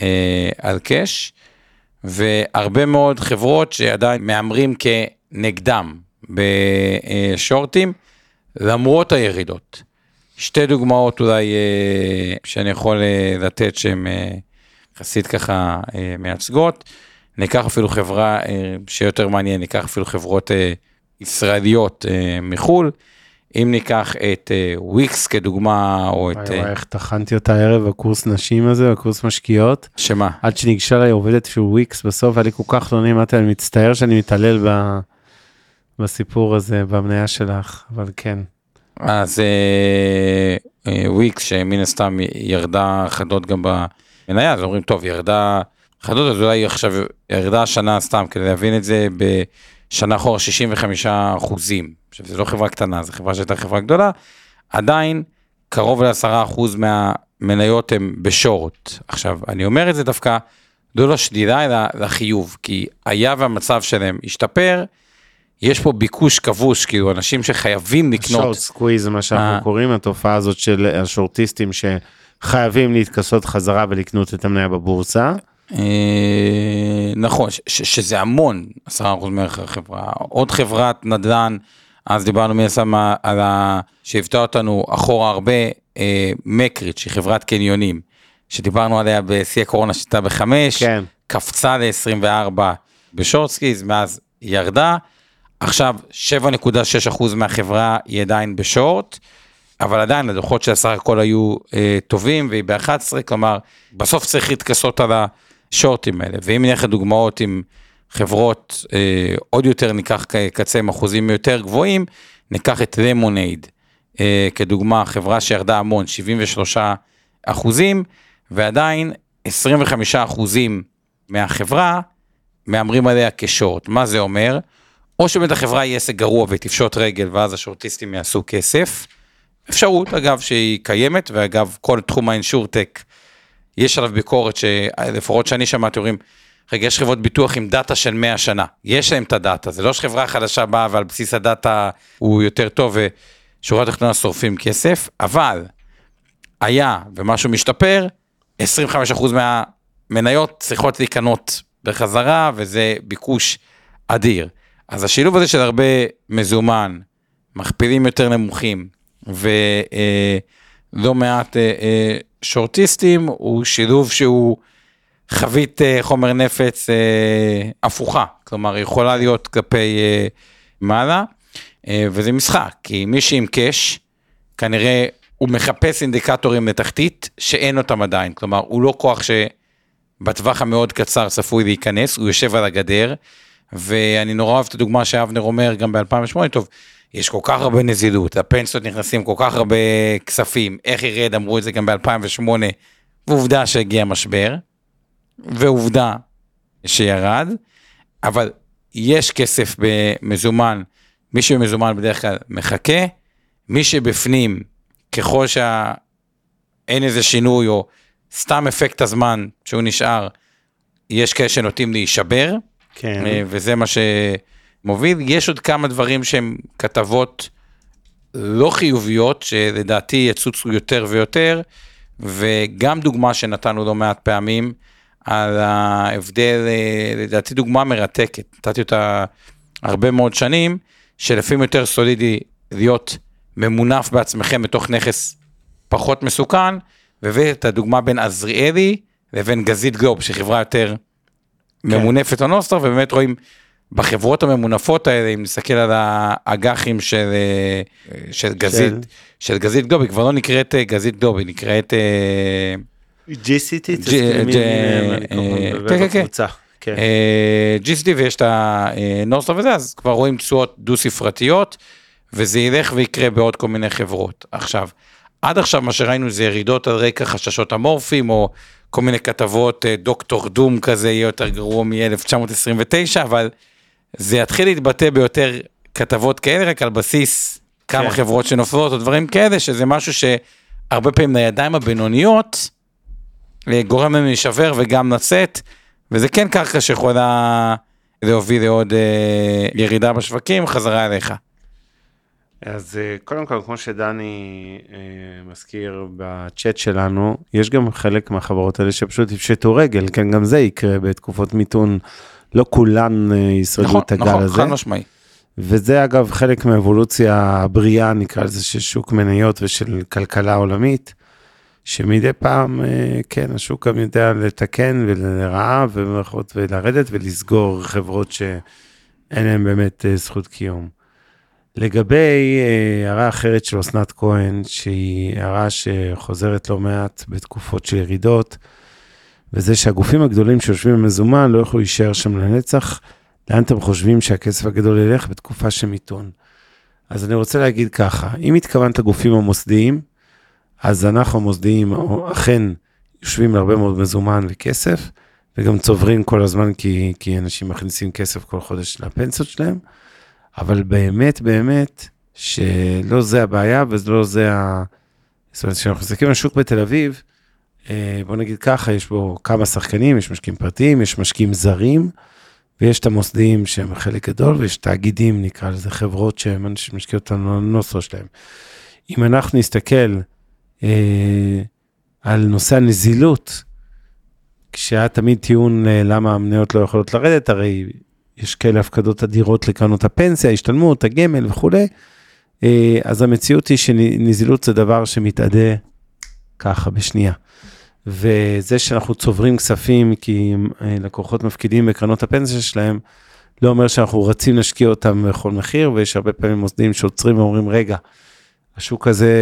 אה, על קאש, והרבה מאוד חברות שעדיין מהמרים כנגדם בשורטים, למרות הירידות. שתי דוגמאות אולי אה, שאני יכול אה, לתת שהן אה, יחסית ככה אה, מייצגות. ניקח אפילו חברה אה, שיותר מעניין, ניקח אפילו חברות אה, ישראליות אה, מחו"ל. אם ניקח את אה, וויקס כדוגמה, או את... וואי, וואי, אה, איך טחנתי אותה הערב בקורס נשים הזה, בקורס משקיעות. שמה? עד שניגשה אליי עובדת של וויקס, בסוף היה לי כל כך לא נעים, אמרתי, אני מצטער שאני מתעלל ב... בסיפור הזה, במניה שלך, אבל כן. אז אה, אה, וויקס שמן הסתם ירדה חדות גם במניה, אז אומרים טוב ירדה חדות, אז אולי עכשיו ירדה השנה סתם כדי להבין את זה בשנה אחורה 65 אחוזים. עכשיו זו לא חברה קטנה, זו חברה שהייתה חברה גדולה, עדיין קרוב ל-10 אחוז מהמניות הם בשורט. עכשיו אני אומר את זה דווקא לא לשלילה אלא לחיוב, כי היה והמצב שלהם השתפר. יש פה ביקוש כבוש, כאילו אנשים שחייבים לקנות. short squeeze מה אה. שאנחנו קוראים, התופעה הזאת של השורטיסטים שחייבים להתכסות חזרה ולקנות את המניה בבורסה. אה, נכון, שזה המון, 10% מערך החברה. עוד חברת נדל"ן, אז דיברנו מן הסתם על ה... שהפתעה אותנו אחורה הרבה, אה, Macerich, שהיא חברת קניונים, שדיברנו עליה בשיא הקורונה שהייתה בחמש, כן. קפצה ל-24 בשורטסקיז, מאז ירדה. עכשיו 7.6% מהחברה היא עדיין בשורט, אבל עדיין הדוחות של הסך הכל היו אה, טובים והיא ב-11, כלומר בסוף צריך להתכסות על השורטים האלה. ואם נלך לדוגמאות עם חברות אה, עוד יותר ניקח קצה עם אחוזים יותר גבוהים, ניקח את למונייד אה, כדוגמה, חברה שירדה המון, 73 אחוזים, ועדיין 25 אחוזים מהחברה מהמרים עליה כשורט. מה זה אומר? או שבאמת החברה יהיה עסק גרוע ותפשוט רגל ואז השורטיסטים יעשו כסף. אפשרות אגב שהיא קיימת ואגב כל תחום האינשורטק יש עליו ביקורת שלפחות שאני שמעתי אומרים רגע יש חברות ביטוח עם דאטה של 100 שנה יש להם את הדאטה זה לא שחברה חדשה באה ועל בסיס הדאטה הוא יותר טוב ושורה תחתונה שורפים כסף אבל היה ומשהו משתפר 25% מהמניות צריכות להיקנות בחזרה וזה ביקוש אדיר. אז השילוב הזה של הרבה מזומן, מכפילים יותר נמוכים ולא מעט אה, אה, שורטיסטים הוא שילוב שהוא חבית אה, חומר נפץ אה, הפוכה, כלומר יכולה להיות כלפי אה, מעלה וזה משחק, כי מי שעם קאש כנראה הוא מחפש אינדיקטורים לתחתית שאין אותם עדיין, כלומר הוא לא כוח שבטווח המאוד קצר צפוי להיכנס, הוא יושב על הגדר. ואני נורא אוהב את הדוגמה שאבנר אומר גם ב-2008, טוב, יש כל כך הרבה נזילות, הפנסיות נכנסים כל כך הרבה כספים, איך ירד, אמרו את זה גם ב-2008, ועובדה שהגיע משבר, ועובדה שירד, אבל יש כסף במזומן, מי שמזומן בדרך כלל מחכה, מי שבפנים, ככל שאין איזה שינוי או סתם אפקט הזמן שהוא נשאר, יש כאלה שנוטים להישבר. כן. אה, וזה מה שמוביל. יש עוד כמה דברים שהם כתבות לא חיוביות, שלדעתי יצוצו יותר ויותר, וגם דוגמה שנתנו לא מעט פעמים, על ההבדל, אה, לדעתי דוגמה מרתקת, נתתי אותה הרבה מאוד שנים, שלפעמים יותר סולידי להיות ממונף בעצמכם בתוך נכס פחות מסוכן, והבאתי את הדוגמה בין עזריאלי לבין גזית גלוב, שהיא חברה יותר ממונפת או נוסטר, ובאמת רואים בחברות הממונפות האלה, אם נסתכל על האג"חים של, אה, של גזית, של גזית גלוב, היא כבר לא נקראת אה, גזית גלוב, היא נקראת... אה, G City, אני כל אה, הזמן כן, כן, כן. אה, G City ויש את הנורסטר וזה, אז כבר רואים תשואות דו ספרתיות, וזה ילך ויקרה בעוד כל מיני חברות. עכשיו, עד עכשיו מה שראינו זה ירידות על רקע חששות אמורפיים, או כל מיני כתבות אה, Doctor Doom כזה יהיה יותר גרוע מ-1929, אבל זה יתחיל להתבטא ביותר כתבות כאלה, רק על בסיס כמה כן. חברות שנופלות או דברים כאלה, שזה משהו שהרבה פעמים לידיים הבינוניות, אה, גורם להם להישבר וגם לצאת, וזה כן קרקע שיכולה להוביל לעוד אה, ירידה בשווקים, חזרה אליך. אז אה, קודם כל, כמו שדני אה, מזכיר בצ'אט שלנו, יש גם חלק מהחברות האלה שפשוט יפשטו רגל, כן, גם זה יקרה בתקופות מיתון, לא כולן אה, ישרדו נכון, את הגל נכון, הזה. חד משמעי. וזה אגב חלק מהאבולוציה הבריאה, נקרא לזה, של שוק מניות ושל כלכלה עולמית, שמדי פעם, אה, כן, השוק גם יודע לתקן ולרעה ובמירכאות ולרדת ולסגור חברות שאין להן באמת אה, זכות קיום. לגבי אה, הערה אחרת של אסנת כהן, שהיא הערה שחוזרת לא מעט בתקופות של ירידות, וזה שהגופים הגדולים שיושבים במזומן לא יוכלו להישאר שם לנצח. לאן אתם חושבים שהכסף הגדול ילך בתקופה של מיתון? אז אני רוצה להגיד ככה, אם התכוונת גופים המוסדיים, אז אנחנו המוסדיים אכן יושבים הרבה מאוד מזומן וכסף, וגם צוברים כל הזמן כי, כי אנשים מכניסים כסף כל חודש לפנסיות שלהם, אבל באמת, באמת, שלא זה הבעיה ולא זה ה... זאת אומרת, כשאנחנו מסתכלים על השוק בתל אביב, אה, בוא נגיד ככה, יש בו כמה שחקנים, יש משקיעים פרטיים, יש משקיעים זרים, ויש את המוסדיים שהם חלק גדול, ויש תאגידים, נקרא לזה חברות שמשקיעות את הנוסו שלהם. אם אנחנו נסתכל על נושא הנזילות, כשהיה תמיד טיעון אה, למה המניות לא יכולות לרדת, הרי יש כאלה הפקדות אדירות לקרנות הפנסיה, השתלמות, הגמל וכולי, אה, אז המציאות היא שנזילות זה דבר שמתאדה ככה בשנייה. וזה שאנחנו צוברים כספים כי אה, לקוחות מפקידים בקרנות הפנסיה שלהם, לא אומר שאנחנו רצים להשקיע אותם בכל מחיר, ויש הרבה פעמים מוסדים שעוצרים ואומרים, רגע, השוק הזה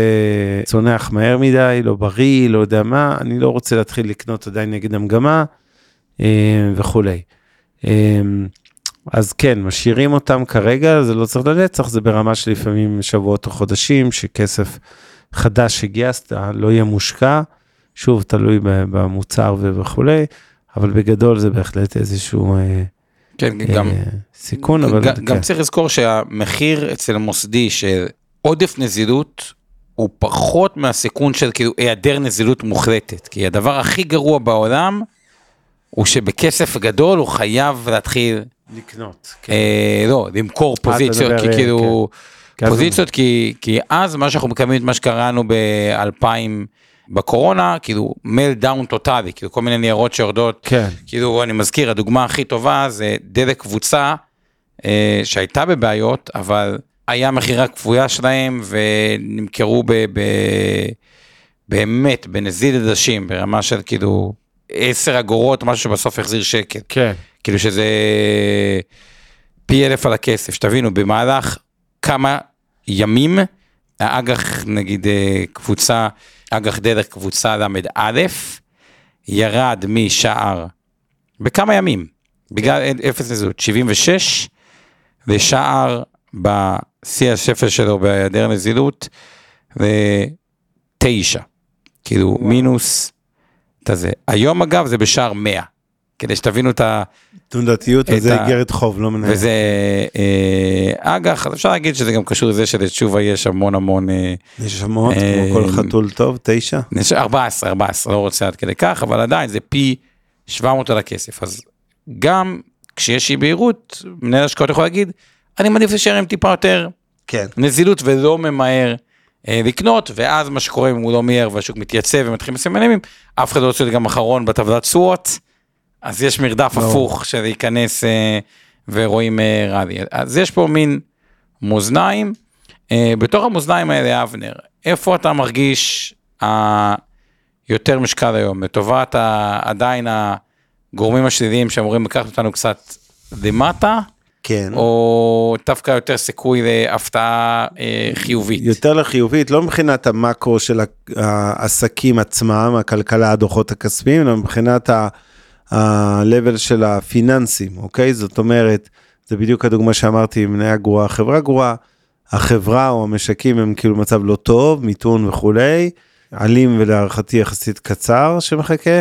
צונח מהר מדי, לא בריא, לא יודע מה, אני לא רוצה להתחיל לקנות עדיין נגד המגמה אה, וכולי. אה, אז כן, משאירים אותם כרגע, זה לא צריך לנצח, זה ברמה של לפעמים שבועות או חודשים, שכסף חדש שגייסת לא יהיה מושקע. שוב, תלוי במוצר וכולי, אבל בגדול זה בהחלט איזשהו אה, כן, אה, גם, סיכון, אבל... גם, כן. גם צריך לזכור שהמחיר אצל המוסדי עודף נזילות, הוא פחות מהסיכון של כאילו היעדר נזילות מוחלטת, כי הדבר הכי גרוע בעולם, הוא שבכסף גדול הוא חייב להתחיל... לקנות. כן. אה, לא, למכור פוזיציות, כי כאילו... כן. פוזיציות, כי, כי אז מה שאנחנו מקיימים את מה שקראנו ב-2000... בקורונה, כאילו meltdown טוטאלי, כאילו כל מיני ניירות שיורדות, כן. כאילו אני מזכיר, הדוגמה הכי טובה זה דלק קבוצה אה, שהייתה בבעיות, אבל היה מכירה כפויה שלהם ונמכרו ב, ב, באמת בנזיד עדשים, ברמה של כאילו 10 אגורות, משהו שבסוף החזיר שקל. כן. כאילו שזה פי אלף על הכסף, שתבינו, במהלך כמה ימים, האג"ח נגיד אה, קבוצה, אג"ח דרך קבוצה ל"א, ירד משער בכמה ימים, בגלל אפס נזילות, 76, ושער בשיא השפל שלו בהיעדר נזילות, ותשע, כאילו וואו. מינוס את הזה. היום אגב זה בשער 100, כדי שתבינו את ה... תנודתיות, וזה איגרת חוב, לא מנהל. וזה אה, אג"ח, אז אפשר להגיד שזה גם קשור לזה שלתשובה יש המון המון... אה, יש המון, אה, כמו כל חתול טוב, תשע? 14, 14, לא רוצה עד כדי כך, אבל עדיין זה פי 700 על הכסף. אז גם כשיש אי בהירות, מנהל השקעות יכול להגיד, אני מעדיף להישאר עם טיפה יותר כן. נזילות ולא ממהר אה, לקנות, ואז מה שקורה אם הוא לא מיהר והשוק מתייצב ומתחיל לסימנים, אף אחד לא רוצה להיות גם אחרון בטבלת תשואות. אז יש מרדף לא. הפוך שזה ייכנס אה, ורואים אה, רדי. אז יש פה מין מאזניים. אה, בתוך המאזניים האלה, אבנר, איפה אתה מרגיש היותר משקל היום? לטובת ה, עדיין הגורמים השליליים שאמורים לקחת אותנו קצת למטה? כן. או דווקא יותר סיכוי להפתעה אה, חיובית? יותר לחיובית, לא מבחינת המאקרו של העסקים עצמם, הכלכלה, הדוחות הכספיים, אלא מבחינת ה... ה-level של הפיננסים, אוקיי? זאת אומרת, זה בדיוק הדוגמה שאמרתי, מניה גרועה, חברה גרועה, החברה או המשקים הם כאילו מצב לא טוב, מיתון וכולי, עלים ולהערכתי יחסית קצר שמחכה,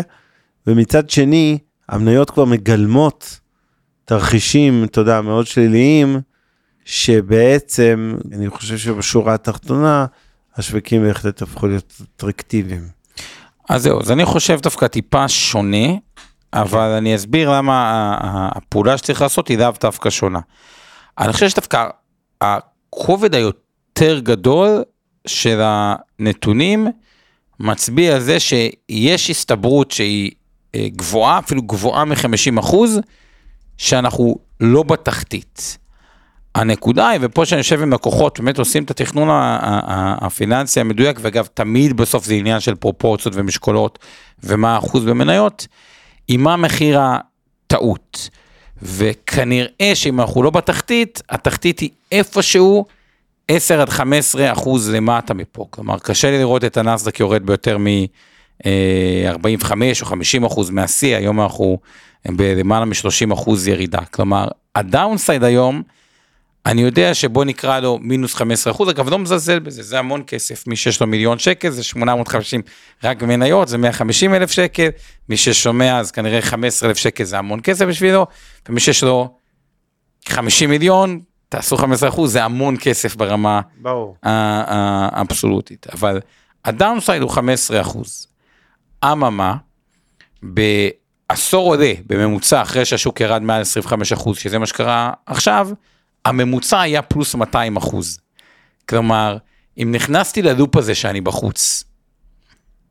ומצד שני, המניות כבר מגלמות תרחישים, אתה יודע, מאוד שליליים, שבעצם, אני חושב שבשורה התחתונה, השווקים בהחלט הפכו להיות אטרקטיביים. אז זהו, אז אני חושב דווקא טיפה שונה, אבל אני אסביר למה הפעולה שצריך לעשות היא לאו דווקא שונה. אני חושב שדווקא הכובד היותר גדול של הנתונים מצביע על זה שיש הסתברות שהיא אה, גבוהה, אפילו גבוהה מ-50 אחוז, שאנחנו לא בתחתית. הנקודה היא, ופה שאני יושב עם לקוחות, באמת עושים את התכנון הפיננסי המדויק, ואגב, תמיד בסוף זה עניין של פרופורציות ומשקולות, ומה האחוז במניות, היא מה מחיר הטעות. וכנראה שאם אנחנו לא בתחתית, התחתית היא איפשהו 10 עד 15 אחוז למטה מפה. כלומר, קשה לי לראות את הנסדק יורד ביותר מ-45 או 50 אחוז מהשיא, היום אנחנו בלמעלה מ-30 אחוז ירידה. כלומר, הדאונסייד היום, אני יודע שבוא נקרא לו מינוס 15 אחוז, אגב לא מזלזל בזה, זה המון כסף, מי שיש לו מיליון שקל זה 850 רק מניות, זה 150 אלף שקל, מי ששומע אז כנראה 15 אלף שקל זה המון כסף בשבילו, ומי שיש לו 50 מיליון, תעשו 15 אחוז, זה המון כסף ברמה האבסולוטית, אבל הדאונסייד הוא 15 אחוז. אממה, בעשור עולה בממוצע אחרי שהשוק ירד מעל 25 אחוז, שזה מה שקרה עכשיו, הממוצע היה פלוס 200 אחוז. כלומר, אם נכנסתי ללופ הזה שאני בחוץ,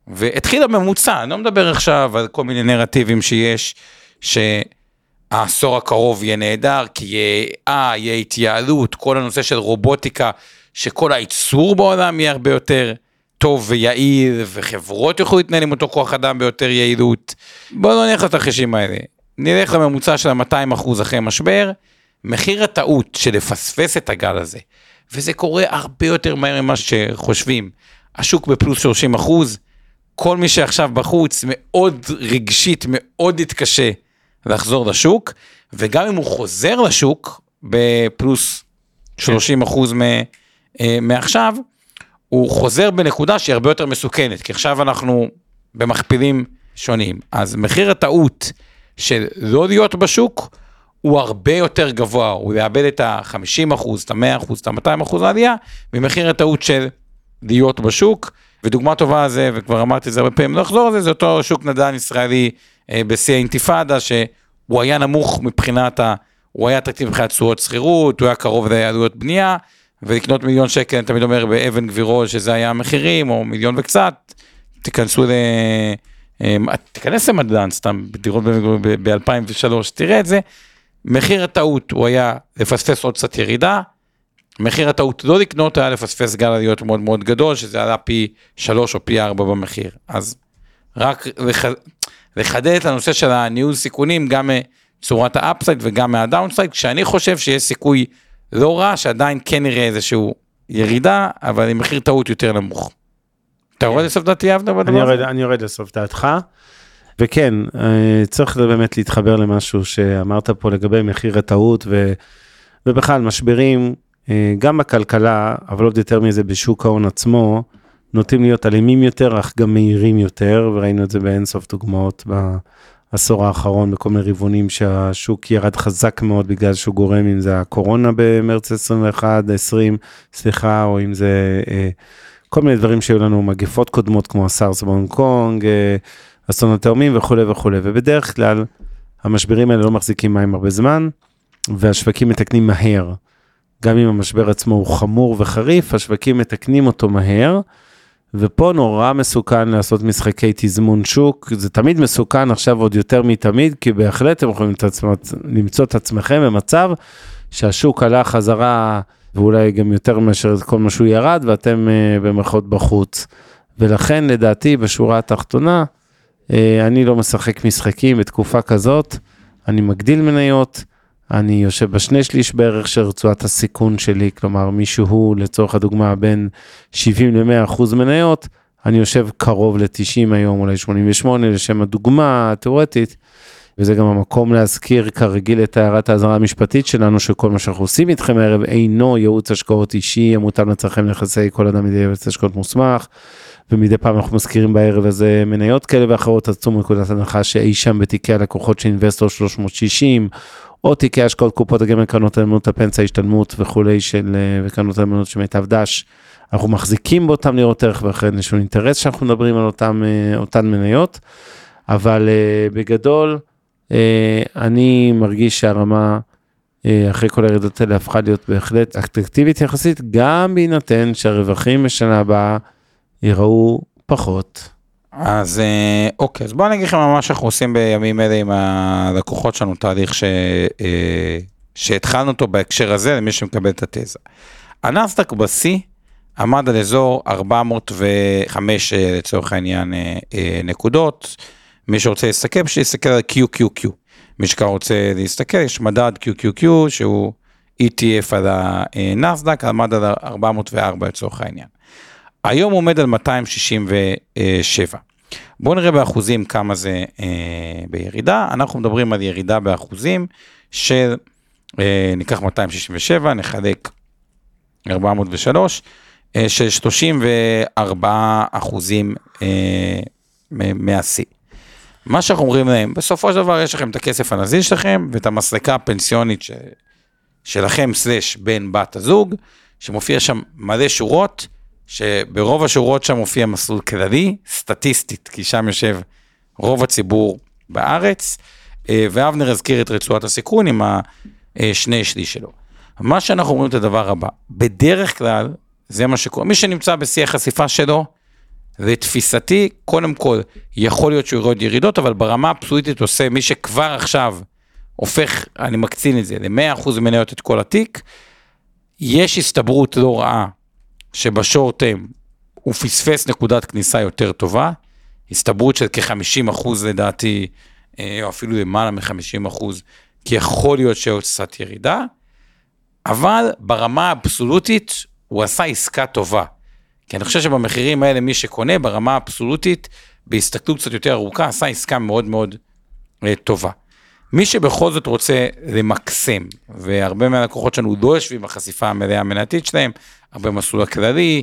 והתחיל הממוצע, אני לא מדבר עכשיו על כל מיני נרטיבים שיש, שהעשור הקרוב יהיה נהדר, כי יהיה אה, יהיה התייעלות, כל הנושא של רובוטיקה, שכל הייצור בעולם יהיה הרבה יותר טוב ויעיל, וחברות יוכלו להתנהל עם אותו כוח אדם ביותר יעילות. בואו לא נלך לתרחישים האלה. נלך לממוצע של ה-200 אחוז אחרי משבר, מחיר הטעות של לפספס את הגל הזה, וזה קורה הרבה יותר מהר ממה שחושבים. השוק בפלוס 30 אחוז, כל מי שעכשיו בחוץ מאוד רגשית, מאוד יתקשה לחזור לשוק, וגם אם הוא חוזר לשוק בפלוס 30 אחוז אה, מעכשיו, הוא חוזר בנקודה שהיא הרבה יותר מסוכנת, כי עכשיו אנחנו במכפילים שונים. אז מחיר הטעות של לא להיות בשוק, הוא הרבה יותר גבוה, הוא יאבד את ה-50 אחוז, את ה-100 אחוז, את ה-200 אחוז העלייה, ממחיר הטעות של להיות בשוק. ודוגמה טובה לזה, וכבר אמרתי את זה הרבה פעמים, לא אחזור על זה, זה אותו שוק נדל"ן ישראלי אה, בשיא האינתיפאדה, שהוא היה נמוך מבחינת ה... הוא היה אטרקטיבי מבחינת תשואות שכירות, הוא היה קרוב לעלויות בנייה, ולקנות מיליון שקל, אני תמיד אומר, באבן גבירול, שזה היה המחירים, או מיליון וקצת, תיכנסו ל... אה, תיכנס לנדל"ן סתם, בדירות ב-2003, תראה את זה, מחיר הטעות הוא היה לפספס עוד קצת ירידה, מחיר הטעות לא לקנות היה לפספס גל עליות מאוד מאוד גדול, שזה עלה פי 3 או פי 4 במחיר. אז רק לח... לחדד את הנושא של הניהול סיכונים, גם מצורת ה upside וגם מה downside, כשאני חושב שיש סיכוי לא רע, שעדיין כן נראה איזשהו ירידה, אבל עם מחיר טעות יותר נמוך. אתה יורד לסוף דעתי אבנר בדבר הזה? אני יורד לסוף דעתך. וכן, אה, צריך באמת להתחבר למשהו שאמרת פה לגבי מחיר הטעות ו... ובכלל משברים, אה, גם בכלכלה, אבל עוד יותר מזה בשוק ההון עצמו, נוטים להיות אלימים יותר, אך גם מהירים יותר, וראינו את זה באינסוף דוגמאות בעשור האחרון, בכל מיני רבעונים שהשוק ירד חזק מאוד בגלל שהוא גורם, אם זה הקורונה במרץ 21, 20, סליחה, או אם זה אה, כל מיני דברים שהיו לנו, מגפות קודמות כמו הסארס בהונג קונג, אה, אסון התאומים וכולי וכולי, ובדרך כלל המשברים האלה לא מחזיקים מים הרבה זמן, והשווקים מתקנים מהר. גם אם המשבר עצמו הוא חמור וחריף, השווקים מתקנים אותו מהר, ופה נורא מסוכן לעשות משחקי תזמון שוק, זה תמיד מסוכן עכשיו עוד יותר מתמיד, כי בהחלט אתם יכולים למצוא את עצמכם במצב שהשוק עלה חזרה, ואולי גם יותר מאשר כל מה שהוא ירד, ואתם uh, במרכאות בחוץ. ולכן לדעתי בשורה התחתונה, uh, אני לא משחק משחקים בתקופה כזאת, אני מגדיל מניות, אני יושב בשני שליש בערך של רצועת הסיכון שלי, כלומר מישהו לצורך הדוגמה בין 70 ל-100 אחוז מניות, אני יושב קרוב ל-90 היום, אולי 88 לשם הדוגמה התיאורטית, וזה גם המקום להזכיר כרגיל את הערת האזהרה המשפטית שלנו, שכל מה שאנחנו עושים איתכם הערב אינו ייעוץ השקעות אישי, המותאם לצרכם נכסי כל אדם מדי ייעוץ השקעות מוסמך. ומדי פעם אנחנו מזכירים בערב הזה מניות כאלה ואחרות, אז צאו מנקודת הנחה שאי שם בתיקי הלקוחות של אינבסטור 360, או תיקי השקעות קופות הגמל, קרנות הנאמנות, הפנסיה, השתלמות וכולי של, אה, וקרנות הנאמנות של מיטב דש. אנחנו מחזיקים באותם ניירות ערך יש לנו אינטרס שאנחנו מדברים על אותם, אה, אותן מניות, אבל uh, בגדול אני מרגיש שהרמה אחרי כל הירידות האלה הפכה להיות בהחלט אטרקטיבית יחסית, גם בהינתן שהרווחים בשנה הבאה ייראו פחות. אז אה, אוקיי, אז בואו אני אגיד לכם מה שאנחנו עושים בימים אלה עם הלקוחות שלנו, תהליך שהתחלנו אותו בהקשר הזה למי שמקבל את התזה. הנסדק בשיא עמד על אזור 405 אה, לצורך העניין אה, אה, נקודות. מי שרוצה להסתכל, שיסתכל על QQQ. מי שכבר רוצה להסתכל, יש מדד QQQ שהוא ETF על הנסדק, עמד על 404 לצורך העניין. היום הוא עומד על 267. בואו נראה באחוזים כמה זה אה, בירידה, אנחנו מדברים על ירידה באחוזים של, אה, ניקח 267, נחלק 403, אה, של 34 אחוזים מהשיא. מה שאנחנו אומרים להם, בסופו של דבר יש לכם את הכסף הנזיל שלכם ואת המסלקה הפנסיונית ש... שלכם סלש בן בת הזוג, שמופיע שם מלא שורות, שברוב השורות שם מופיע מסלול כללי, סטטיסטית, כי שם יושב רוב הציבור בארץ, אה, ואבנר הזכיר את רצועת הסיכון עם השני שליש שלו. מה שאנחנו אומרים את הדבר הבא, בדרך כלל, זה מה שקורה, מי שנמצא בשיא החשיפה שלו, לתפיסתי, קודם כל, יכול להיות שהוא יורד ירידות, אבל ברמה הפסואיטית עושה מי שכבר עכשיו הופך, אני מקצין את זה, ל-100% מניות את כל התיק, יש הסתברות לא רעה שבשורט טיים הוא פספס נקודת כניסה יותר טובה, הסתברות של כ-50% לדעתי, אה, או אפילו למעלה מ-50%, כי יכול להיות שעוד קצת ירידה, אבל ברמה האבסולוטית הוא עשה עסקה טובה. כי אני חושב שבמחירים האלה מי שקונה ברמה האבסולוטית, בהסתכלות קצת יותר ארוכה, עשה עסקה מאוד מאוד אה, טובה. מי שבכל זאת רוצה למקסם, והרבה מהלקוחות שלנו לא יושבים בחשיפה המלאה המנתית שלהם, הרבה מסלול הכללי,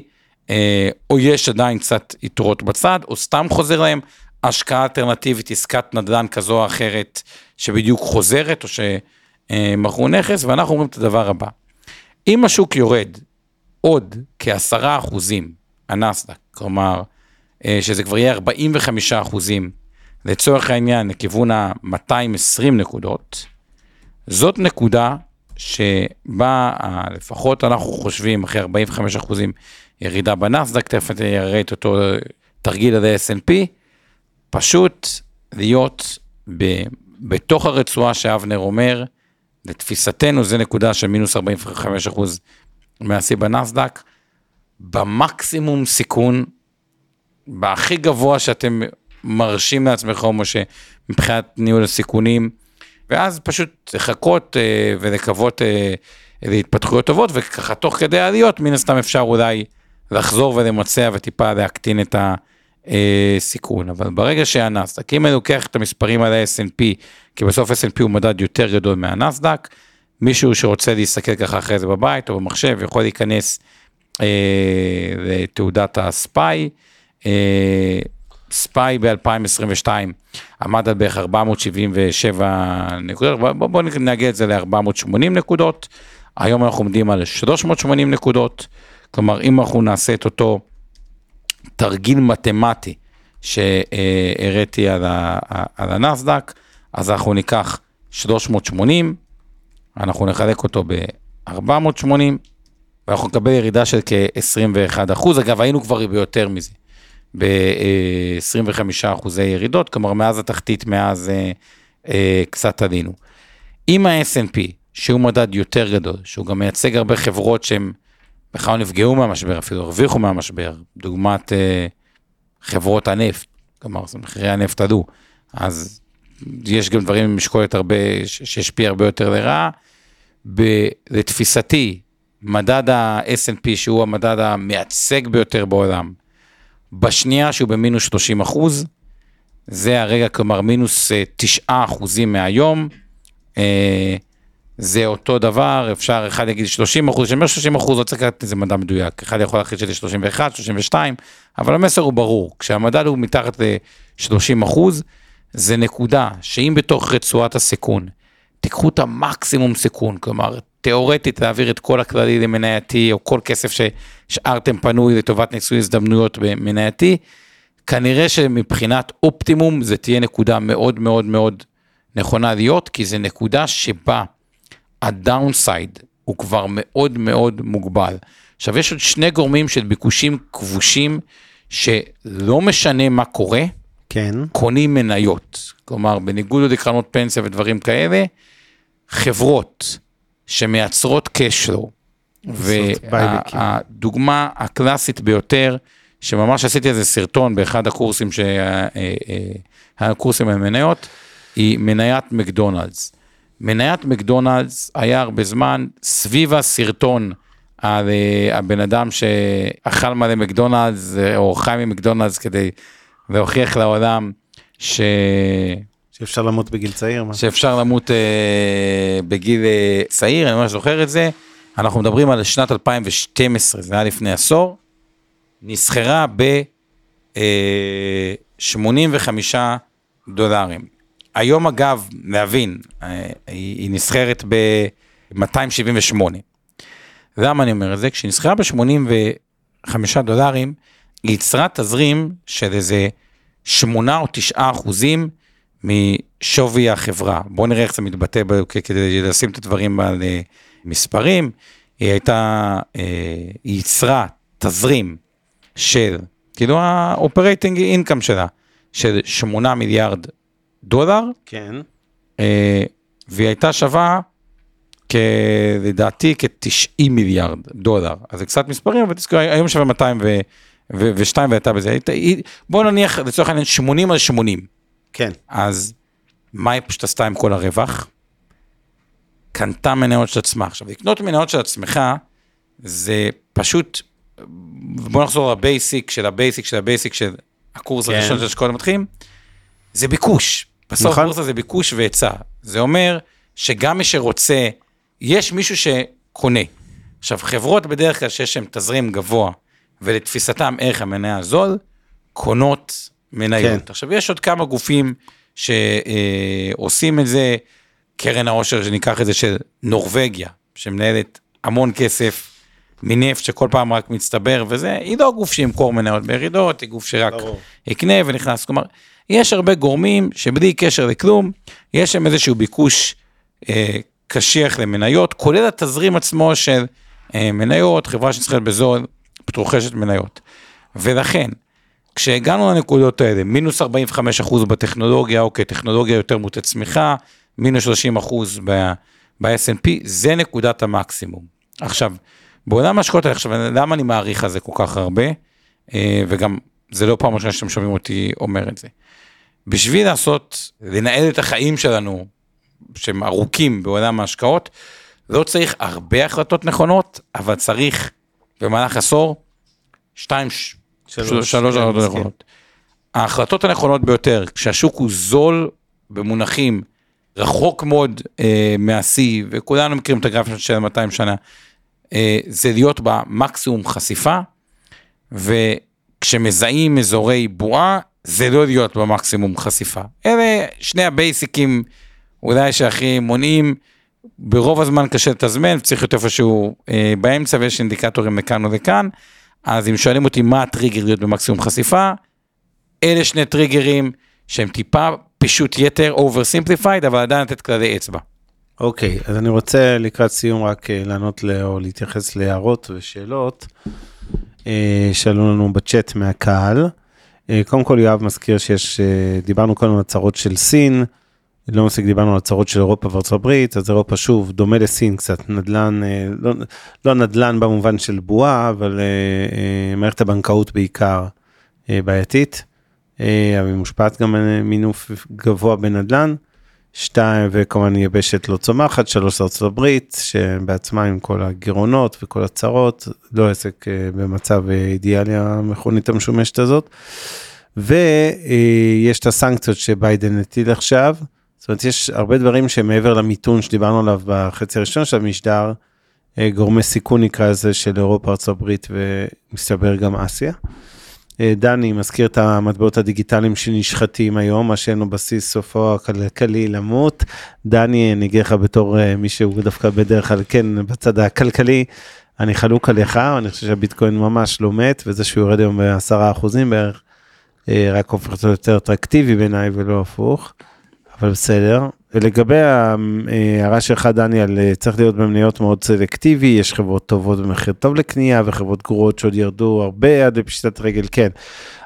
אה, או יש עדיין קצת יתרות בצד, או סתם חוזר להם השקעה אלטרנטיבית, עסקת נדל"ן כזו או אחרת, שבדיוק חוזרת, או שמכרו נכס, ואנחנו אומרים את הדבר הבא. אם השוק יורד עוד כעשרה אחוזים, הנסדק, כלומר, אה, שזה כבר יהיה 45 אחוזים, לצורך העניין, לכיוון ה-220 נקודות, זאת נקודה שבה לפחות אנחנו חושבים, אחרי 45 אחוזים ירידה בנסדק, תכף אני אראה את אותו תרגיל על ה-S&P, פשוט להיות ב, בתוך הרצועה שאבנר אומר, לתפיסתנו זה נקודה של מינוס 45 אחוז מהשיא בנסדק, במקסימום סיכון, בהכי גבוה שאתם מרשים לעצמכם, משה, מבחינת ניהול הסיכונים, ואז פשוט לחכות אה, ולקוות אה, להתפתחויות טובות, וככה תוך כדי העליות, מן הסתם אפשר אולי לחזור ולמצע וטיפה להקטין את הסיכון. אבל ברגע שהנסדק, אם אני לוקח את המספרים על ה-S&P, כי בסוף S&P הוא מדד יותר גדול מהנסדק, מישהו שרוצה להסתכל ככה אחרי זה בבית או במחשב, יכול להיכנס אה, לתעודת הספיי. אה, ספיי ב-2022 עמד על בערך 477 נקודות, בואו בוא נגיע את זה ל-480 נקודות, היום אנחנו עומדים על 380 נקודות, כלומר אם אנחנו נעשה את אותו תרגיל מתמטי שהראיתי על, על הנסדק, אז אנחנו ניקח 380, אנחנו נחלק אותו ב-480, ואנחנו נקבל ירידה של כ-21 אחוז, אגב היינו כבר ביותר מזה. ב-25 אחוזי ירידות, כלומר מאז התחתית, מאז אה, אה, קצת עלינו. עם ה-S&P, שהוא מדד יותר גדול, שהוא גם מייצג הרבה חברות שהן בכלל נפגעו מהמשבר, אפילו הרוויחו מהמשבר, דוגמת אה, חברות הנפט, כלומר מחירי הנפט עלו, אז יש גם דברים עם משקולת הרבה, שהשפיע הרבה יותר לרעה. לתפיסתי, מדד ה-S&P, שהוא המדד המייצג ביותר בעולם, בשנייה שהוא במינוס 30 אחוז, זה הרגע, כלומר מינוס 9 אה, אחוזים מהיום, אה, זה אותו דבר, אפשר, אחד יגיד 30 אחוז, כשאני אומר 30 אחוז, לא צריך לקחת איזה מדע מדויק, אחד יכול להחליט שזה 31, 32, אבל המסר הוא ברור, כשהמדד הוא מתחת ל-30 אחוז, זה נקודה שאם בתוך רצועת הסיכון, תיקחו את המקסימום סיכון, כלומר, תיאורטית להעביר את כל הכללי למנייתי, או כל כסף שהשארתם פנוי לטובת ניסוי הזדמנויות במנייתי, כנראה שמבחינת אופטימום זה תהיה נקודה מאוד מאוד מאוד נכונה להיות, כי זה נקודה שבה הדאונסייד הוא כבר מאוד מאוד מוגבל. עכשיו יש עוד שני גורמים של ביקושים כבושים, שלא משנה מה קורה, כן. קונים מניות. כלומר, בניגוד לקרנות פנסיה ודברים כאלה, חברות שמייצרות. בייבקים. והדוגמה הקלאסית ביותר, שממש עשיתי איזה סרטון באחד הקורסים, שה- אה, אה, הקורסים על מניות, היא מניית מקדונלדס. מניית מקדונלדס היה הרבה זמן סביב הסרטון על אה, הבן אדם שאכל מלא מקדונלדס או חי ממקדונלדס כדי להוכיח לעולם ש... שאפשר למות בגיל צעיר, מה? שאפשר למות אה, בגיל אה, צעיר, אני ממש זוכר את זה. אנחנו מדברים על שנת 2012, זה היה לפני עשור. נסחרה ב... אה, 85 דולרים. היום אגב, להבין, אה, היא, היא נסחרת ב-278. למה אני אומר את זה? כשהיא נסחרה ב-85 דולרים, היא יצרה תזרים של איזה 8 או 9 אחוזים משווי החברה. בואו נראה איך זה מתבטא כדי לשים את הדברים על אה, מספרים. היא הייתה, אה, היא ייצרה תזרים של, כאילו ה-operating income שלה, של 8 מיליארד דולר, כן. אה, והיא הייתה שווה כ... לדעתי כ-90 מיליארד דולר. אז זה קצת מספרים, אבל תזכור, היום שווה 202 והייתה בזה. הייתה- היא- בוא נניח לצורך העניין 80 על 80. כן. אז מה היא פשוט עשתה עם כל הרווח? קנתה מניות של עצמה. עכשיו, לקנות מניות של עצמך, זה פשוט, בוא נחזור ל basic של ה basic של ה basic של הקורס כן. הראשון של השקעות מתחילים, זה ביקוש. בסוף נכון. בורסה זה ביקוש והיצע. זה אומר שגם מי שרוצה, יש מישהו שקונה. עכשיו, חברות בדרך כלל שיש להן תזרים גבוה, ולתפיסתם ערך המניה הזול, קונות מניות. כן. עכשיו, יש עוד כמה גופים שעושים את זה, קרן העושר, שניקח את זה, של נורבגיה, שמנהלת המון כסף מנפט שכל פעם רק מצטבר וזה, היא לא גוף שימכור מניות בירידות, היא גוף שרק ברור. יקנה ונכנס. כלומר, יש הרבה גורמים שבלי קשר לכלום, יש שם איזשהו ביקוש אה, קשיח למניות, כולל התזרים עצמו של אה, מניות, חברה שנסחרת בזול, פשוט רוכשת מניות. ולכן, כשהגענו לנקודות האלה, מינוס 45% בטכנולוגיה, אוקיי, טכנולוגיה יותר מוטת צמיחה, מינוס 30% ב- ב-S&P, זה נקודת המקסימום. עכשיו, בעולם ההשקעות האלה, עכשיו, למה אני מעריך על זה כל כך הרבה, אה, וגם זה לא פעם ראשונה שאתם שומעים אותי אומר את זה. בשביל לעשות, לנהל את החיים שלנו, שהם ארוכים בעולם ההשקעות, לא צריך הרבה החלטות נכונות, אבל צריך במהלך עשור, שתיים, שלוש, שלוש כן, החלטות. נכונות. ההחלטות הנכונות ביותר, כשהשוק הוא זול במונחים רחוק מאוד אה, מהשיא, וכולנו מכירים את הגרפים של 200 שנה, אה, זה להיות במקסימום חשיפה, וכשמזהים אזורי בועה, זה לא להיות במקסימום חשיפה. אלה שני הבייסיקים אולי שהכי מונעים, ברוב הזמן קשה לתזמן, צריך להיות איפשהו אה, באמצע ויש אינדיקטורים לכאן או לכאן, אז אם שואלים אותי מה הטריגר להיות במקסימום חשיפה, אלה שני טריגרים שהם טיפה פישוט יתר, oversimplified, אבל עדיין לתת כללי אצבע. אוקיי, אז אני רוצה לקראת סיום רק אה, לענות ל- או להתייחס להערות ושאלות אה, שעלו לנו בצ'אט מהקהל. אה, קודם כל יואב מזכיר שיש, דיברנו קודם על הצהרות של סין, לא מספיק דיברנו על הצהרות של אירופה וארצות הברית, אז אירופה שוב דומה לסין קצת, נדל"ן, אה, לא, לא נדל"ן במובן של בועה, אבל אה, אה, מערכת הבנקאות בעיקר בעייתית, אבל היא מושפעת גם ממינוף גבוה בנדל"ן. שתיים, וכמובן יבשת לא צומחת, שלוש ארצות הברית, שבעצמה עם כל הגירעונות וכל הצרות, לא עסק במצב אידיאלי המכונית המשומשת הזאת. ויש את הסנקציות שביידן הטיל עכשיו, זאת אומרת יש הרבה דברים שמעבר למיתון שדיברנו עליו בחצי הראשון של המשדר, אה, גורמי סיכון נקרא לזה של אירופה, הברית ומסתבר גם אסיה. אה, דני מזכיר את המטבעות הדיגיטליים שנשחטים היום, מה שאין לו בסיס סופו הכלכלי למות. דני, אני אגיד לך בתור אה, מי שהוא דווקא בדרך כלל כן בצד הכלכלי, אני חלוק עליך, אני חושב שהביטקוין ממש לא מת, וזה שהוא יורד היום בעשרה אחוזים בערך, רק הופך אותו יותר אטרקטיבי בעיניי ולא הפוך, אבל בסדר. לגבי ההערה שלך דני על אה, צריך להיות במניות מאוד סלקטיבי, יש חברות טובות במחיר טוב לקנייה וחברות גרועות שעוד ירדו הרבה עד לפשיטת רגל, כן.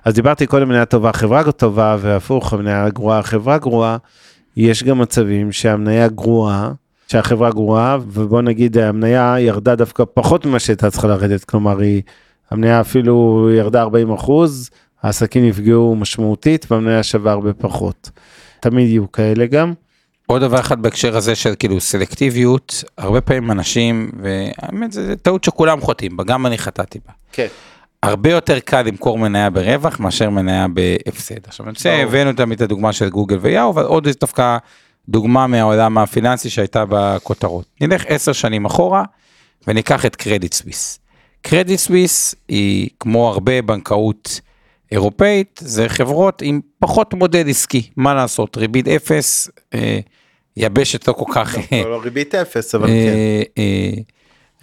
אז דיברתי קודם מניה טובה, חברה טובה והפוך, מניה גרועה, חברה גרועה, יש גם מצבים שהמניה גרועה שהחברה גרועה, ובוא נגיד המניה ירדה דווקא פחות ממה שהייתה צריכה לרדת, כלומר היא, המניה אפילו ירדה 40 אחוז, העסקים נפגעו משמעותית והמניה שווה הרבה פחות. תמיד יהיו כאלה גם. עוד דבר אחד בהקשר הזה של כאילו סלקטיביות, הרבה פעמים אנשים, והאמת זה טעות שכולם חוטאים בה, גם אני חטאתי בה. כן. הרבה יותר קל למכור מניה ברווח מאשר מניה בהפסד. עכשיו אני רוצה, הבאנו תמיד את הדוגמה של גוגל ויאו, אבל עוד דווקא דוגמה מהעולם הפיננסי שהייתה בכותרות. נלך עשר שנים אחורה וניקח את קרדיט סוויס. קרדיט סוויס היא כמו הרבה בנקאות אירופאית, זה חברות עם פחות מודל עסקי, מה לעשות, ריבית אפס, אה, יבשת לא כל כך... לא ריבית אפס, אבל כן. אה, אה,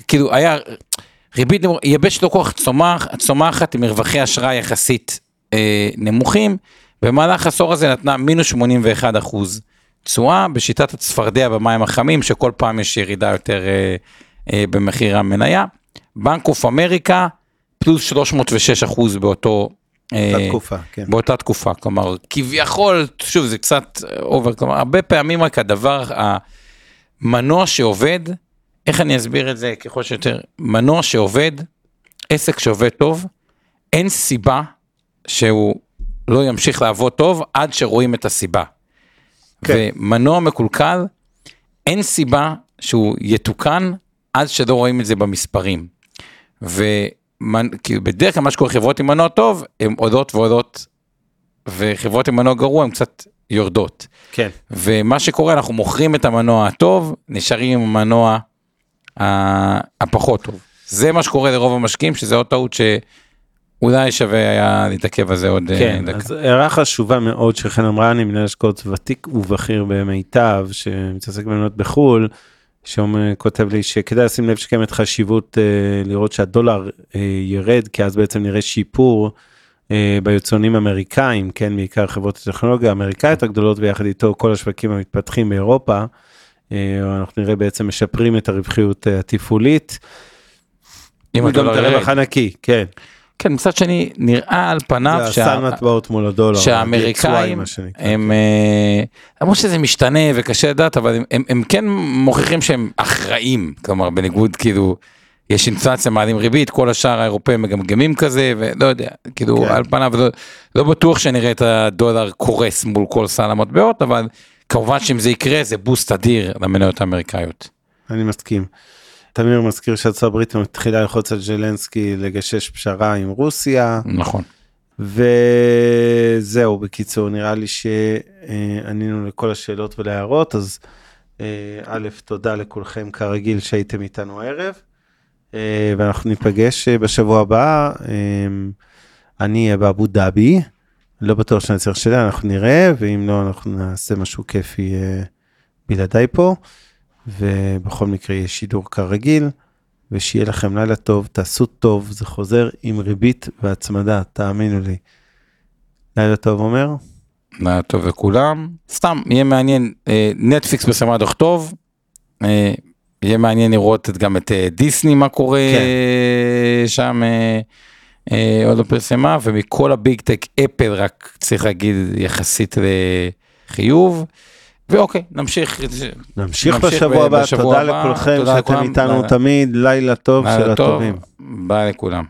כאילו היה ריבית יבשת לא כל כך צומח, צומחת עם מרווחי אשראי יחסית אה, נמוכים, במהלך העשור הזה נתנה מינוס 81 אחוז תשואה בשיטת הצפרדע במים החמים, שכל פעם יש ירידה יותר אה, אה, במחיר המניה. בנק אוף אמריקה, פלוס 306 אחוז באותו... אה, תקופה, כן. באותה תקופה, כלומר כביכול, שוב זה קצת over, כלומר הרבה פעמים רק הדבר, המנוע שעובד, איך אני אסביר את זה ככל שיותר, מנוע שעובד, עסק שעובד טוב, אין סיבה שהוא לא ימשיך לעבוד טוב עד שרואים את הסיבה. כן. ומנוע מקולקל, אין סיבה שהוא יתוקן עד שלא רואים את זה במספרים. ובדרך כלל מה שקורה חברות עם מנוע טוב, הן עודות ועודות, וחברות עם מנוע גרוע הן קצת יורדות. כן. ומה שקורה, אנחנו מוכרים את המנוע הטוב, נשארים עם המנוע הפחות טוב. זה מה שקורה לרוב המשקיעים, שזה עוד טעות שאולי שווה היה להתעכב על זה עוד אה, כן, דקה. אז הערה חשובה מאוד שחן אמרה, אני מנהל השקעות ותיק ובכיר במיטב, שמתעסק במניות בחו"ל, שכותב לי שכדאי לשים לב שקיימת חשיבות אה, לראות שהדולר אה, ירד, כי אז בעצם נראה שיפור אה, ביצואנים האמריקאים, כן, בעיקר חברות הטכנולוגיה האמריקאיות הגדולות, ויחד איתו כל השווקים המתפתחים באירופה. אה, אנחנו נראה בעצם משפרים את הרווחיות אה, התפעולית. אם וגם הדולר את ירד. הרווח הנקי, כן. כן, מצד שני, נראה על פניו זה שה- הסל מטבעות מול הדולר. שהאמריקאים שנקרא. הם, אה, למרות שזה משתנה וקשה לדעת, אבל הם, הם, הם כן מוכיחים שהם אחראים, כלומר בניגוד כאילו, יש אינפלציה מעלים ריבית, כל השאר האירופאים מגמגמים כזה, ולא יודע, כאילו כן. על פניו לא, לא בטוח שנראה את הדולר קורס מול כל סל המטבעות, אבל כמובן שאם זה יקרה זה בוסט אדיר למניות האמריקאיות. אני מסכים. תמיר מזכיר שארצות הברית מתחילה ללחוץ על ז'לנסקי לגשש פשרה עם רוסיה נכון. וזהו בקיצור נראה לי שענינו לכל השאלות ולהערות אז אה, א' תודה לכולכם כרגיל שהייתם איתנו הערב אה, ואנחנו ניפגש אה, בשבוע הבא אני אהיה באבו דאבי לא בטוח שאני צריך שאלה אנחנו נראה ואם לא אנחנו נעשה משהו כיפי בלעדיי פה. ובכל מקרה יש שידור כרגיל, ושיהיה לכם לילה טוב, תעשו טוב, זה חוזר עם ריבית והצמדה, תאמינו לי. לילה טוב אומר? לילה טוב לכולם. סתם, יהיה מעניין, אה, נטפליקס דוח טוב, אה, יהיה מעניין לראות גם את אה, דיסני, מה קורה כן. שם, עוד לא פרסמה, ומכל ה Big Tech אפל רק צריך להגיד יחסית לחיוב. ואוקיי, נמשיך. נמשיך בשבוע הבא, תודה לכולכם שאתם איתנו תמיד, לילה טוב של הטובים. ביי לכולם.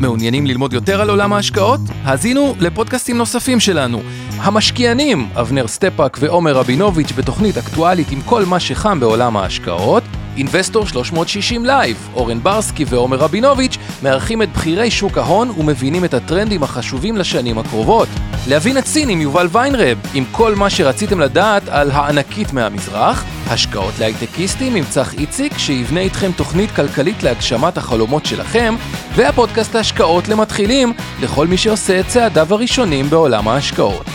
מעוניינים ללמוד יותר על עולם ההשקעות? האזינו לפודקאסטים נוספים שלנו. המשקיענים, אבנר סטפאק ועומר רבינוביץ' בתוכנית אקטואלית עם כל מה שחם בעולם ההשקעות. Investor 360 Live, אורן ברסקי ועומר רבינוביץ' מארחים את בכירי שוק ההון ומבינים את הטרנדים החשובים לשנים הקרובות. להבין סין עם יובל ויינרב, עם כל מה שרציתם לדעת על הענקית מהמזרח. השקעות להייטקיסטים עם צח איציק, שיבנה איתכם תוכנית כלכלית להגשמת החלומות שלכם, והפודקאסט ההשקעות למתחילים, לכל מי שעושה את צעדיו הראשונים בעולם ההשקעות.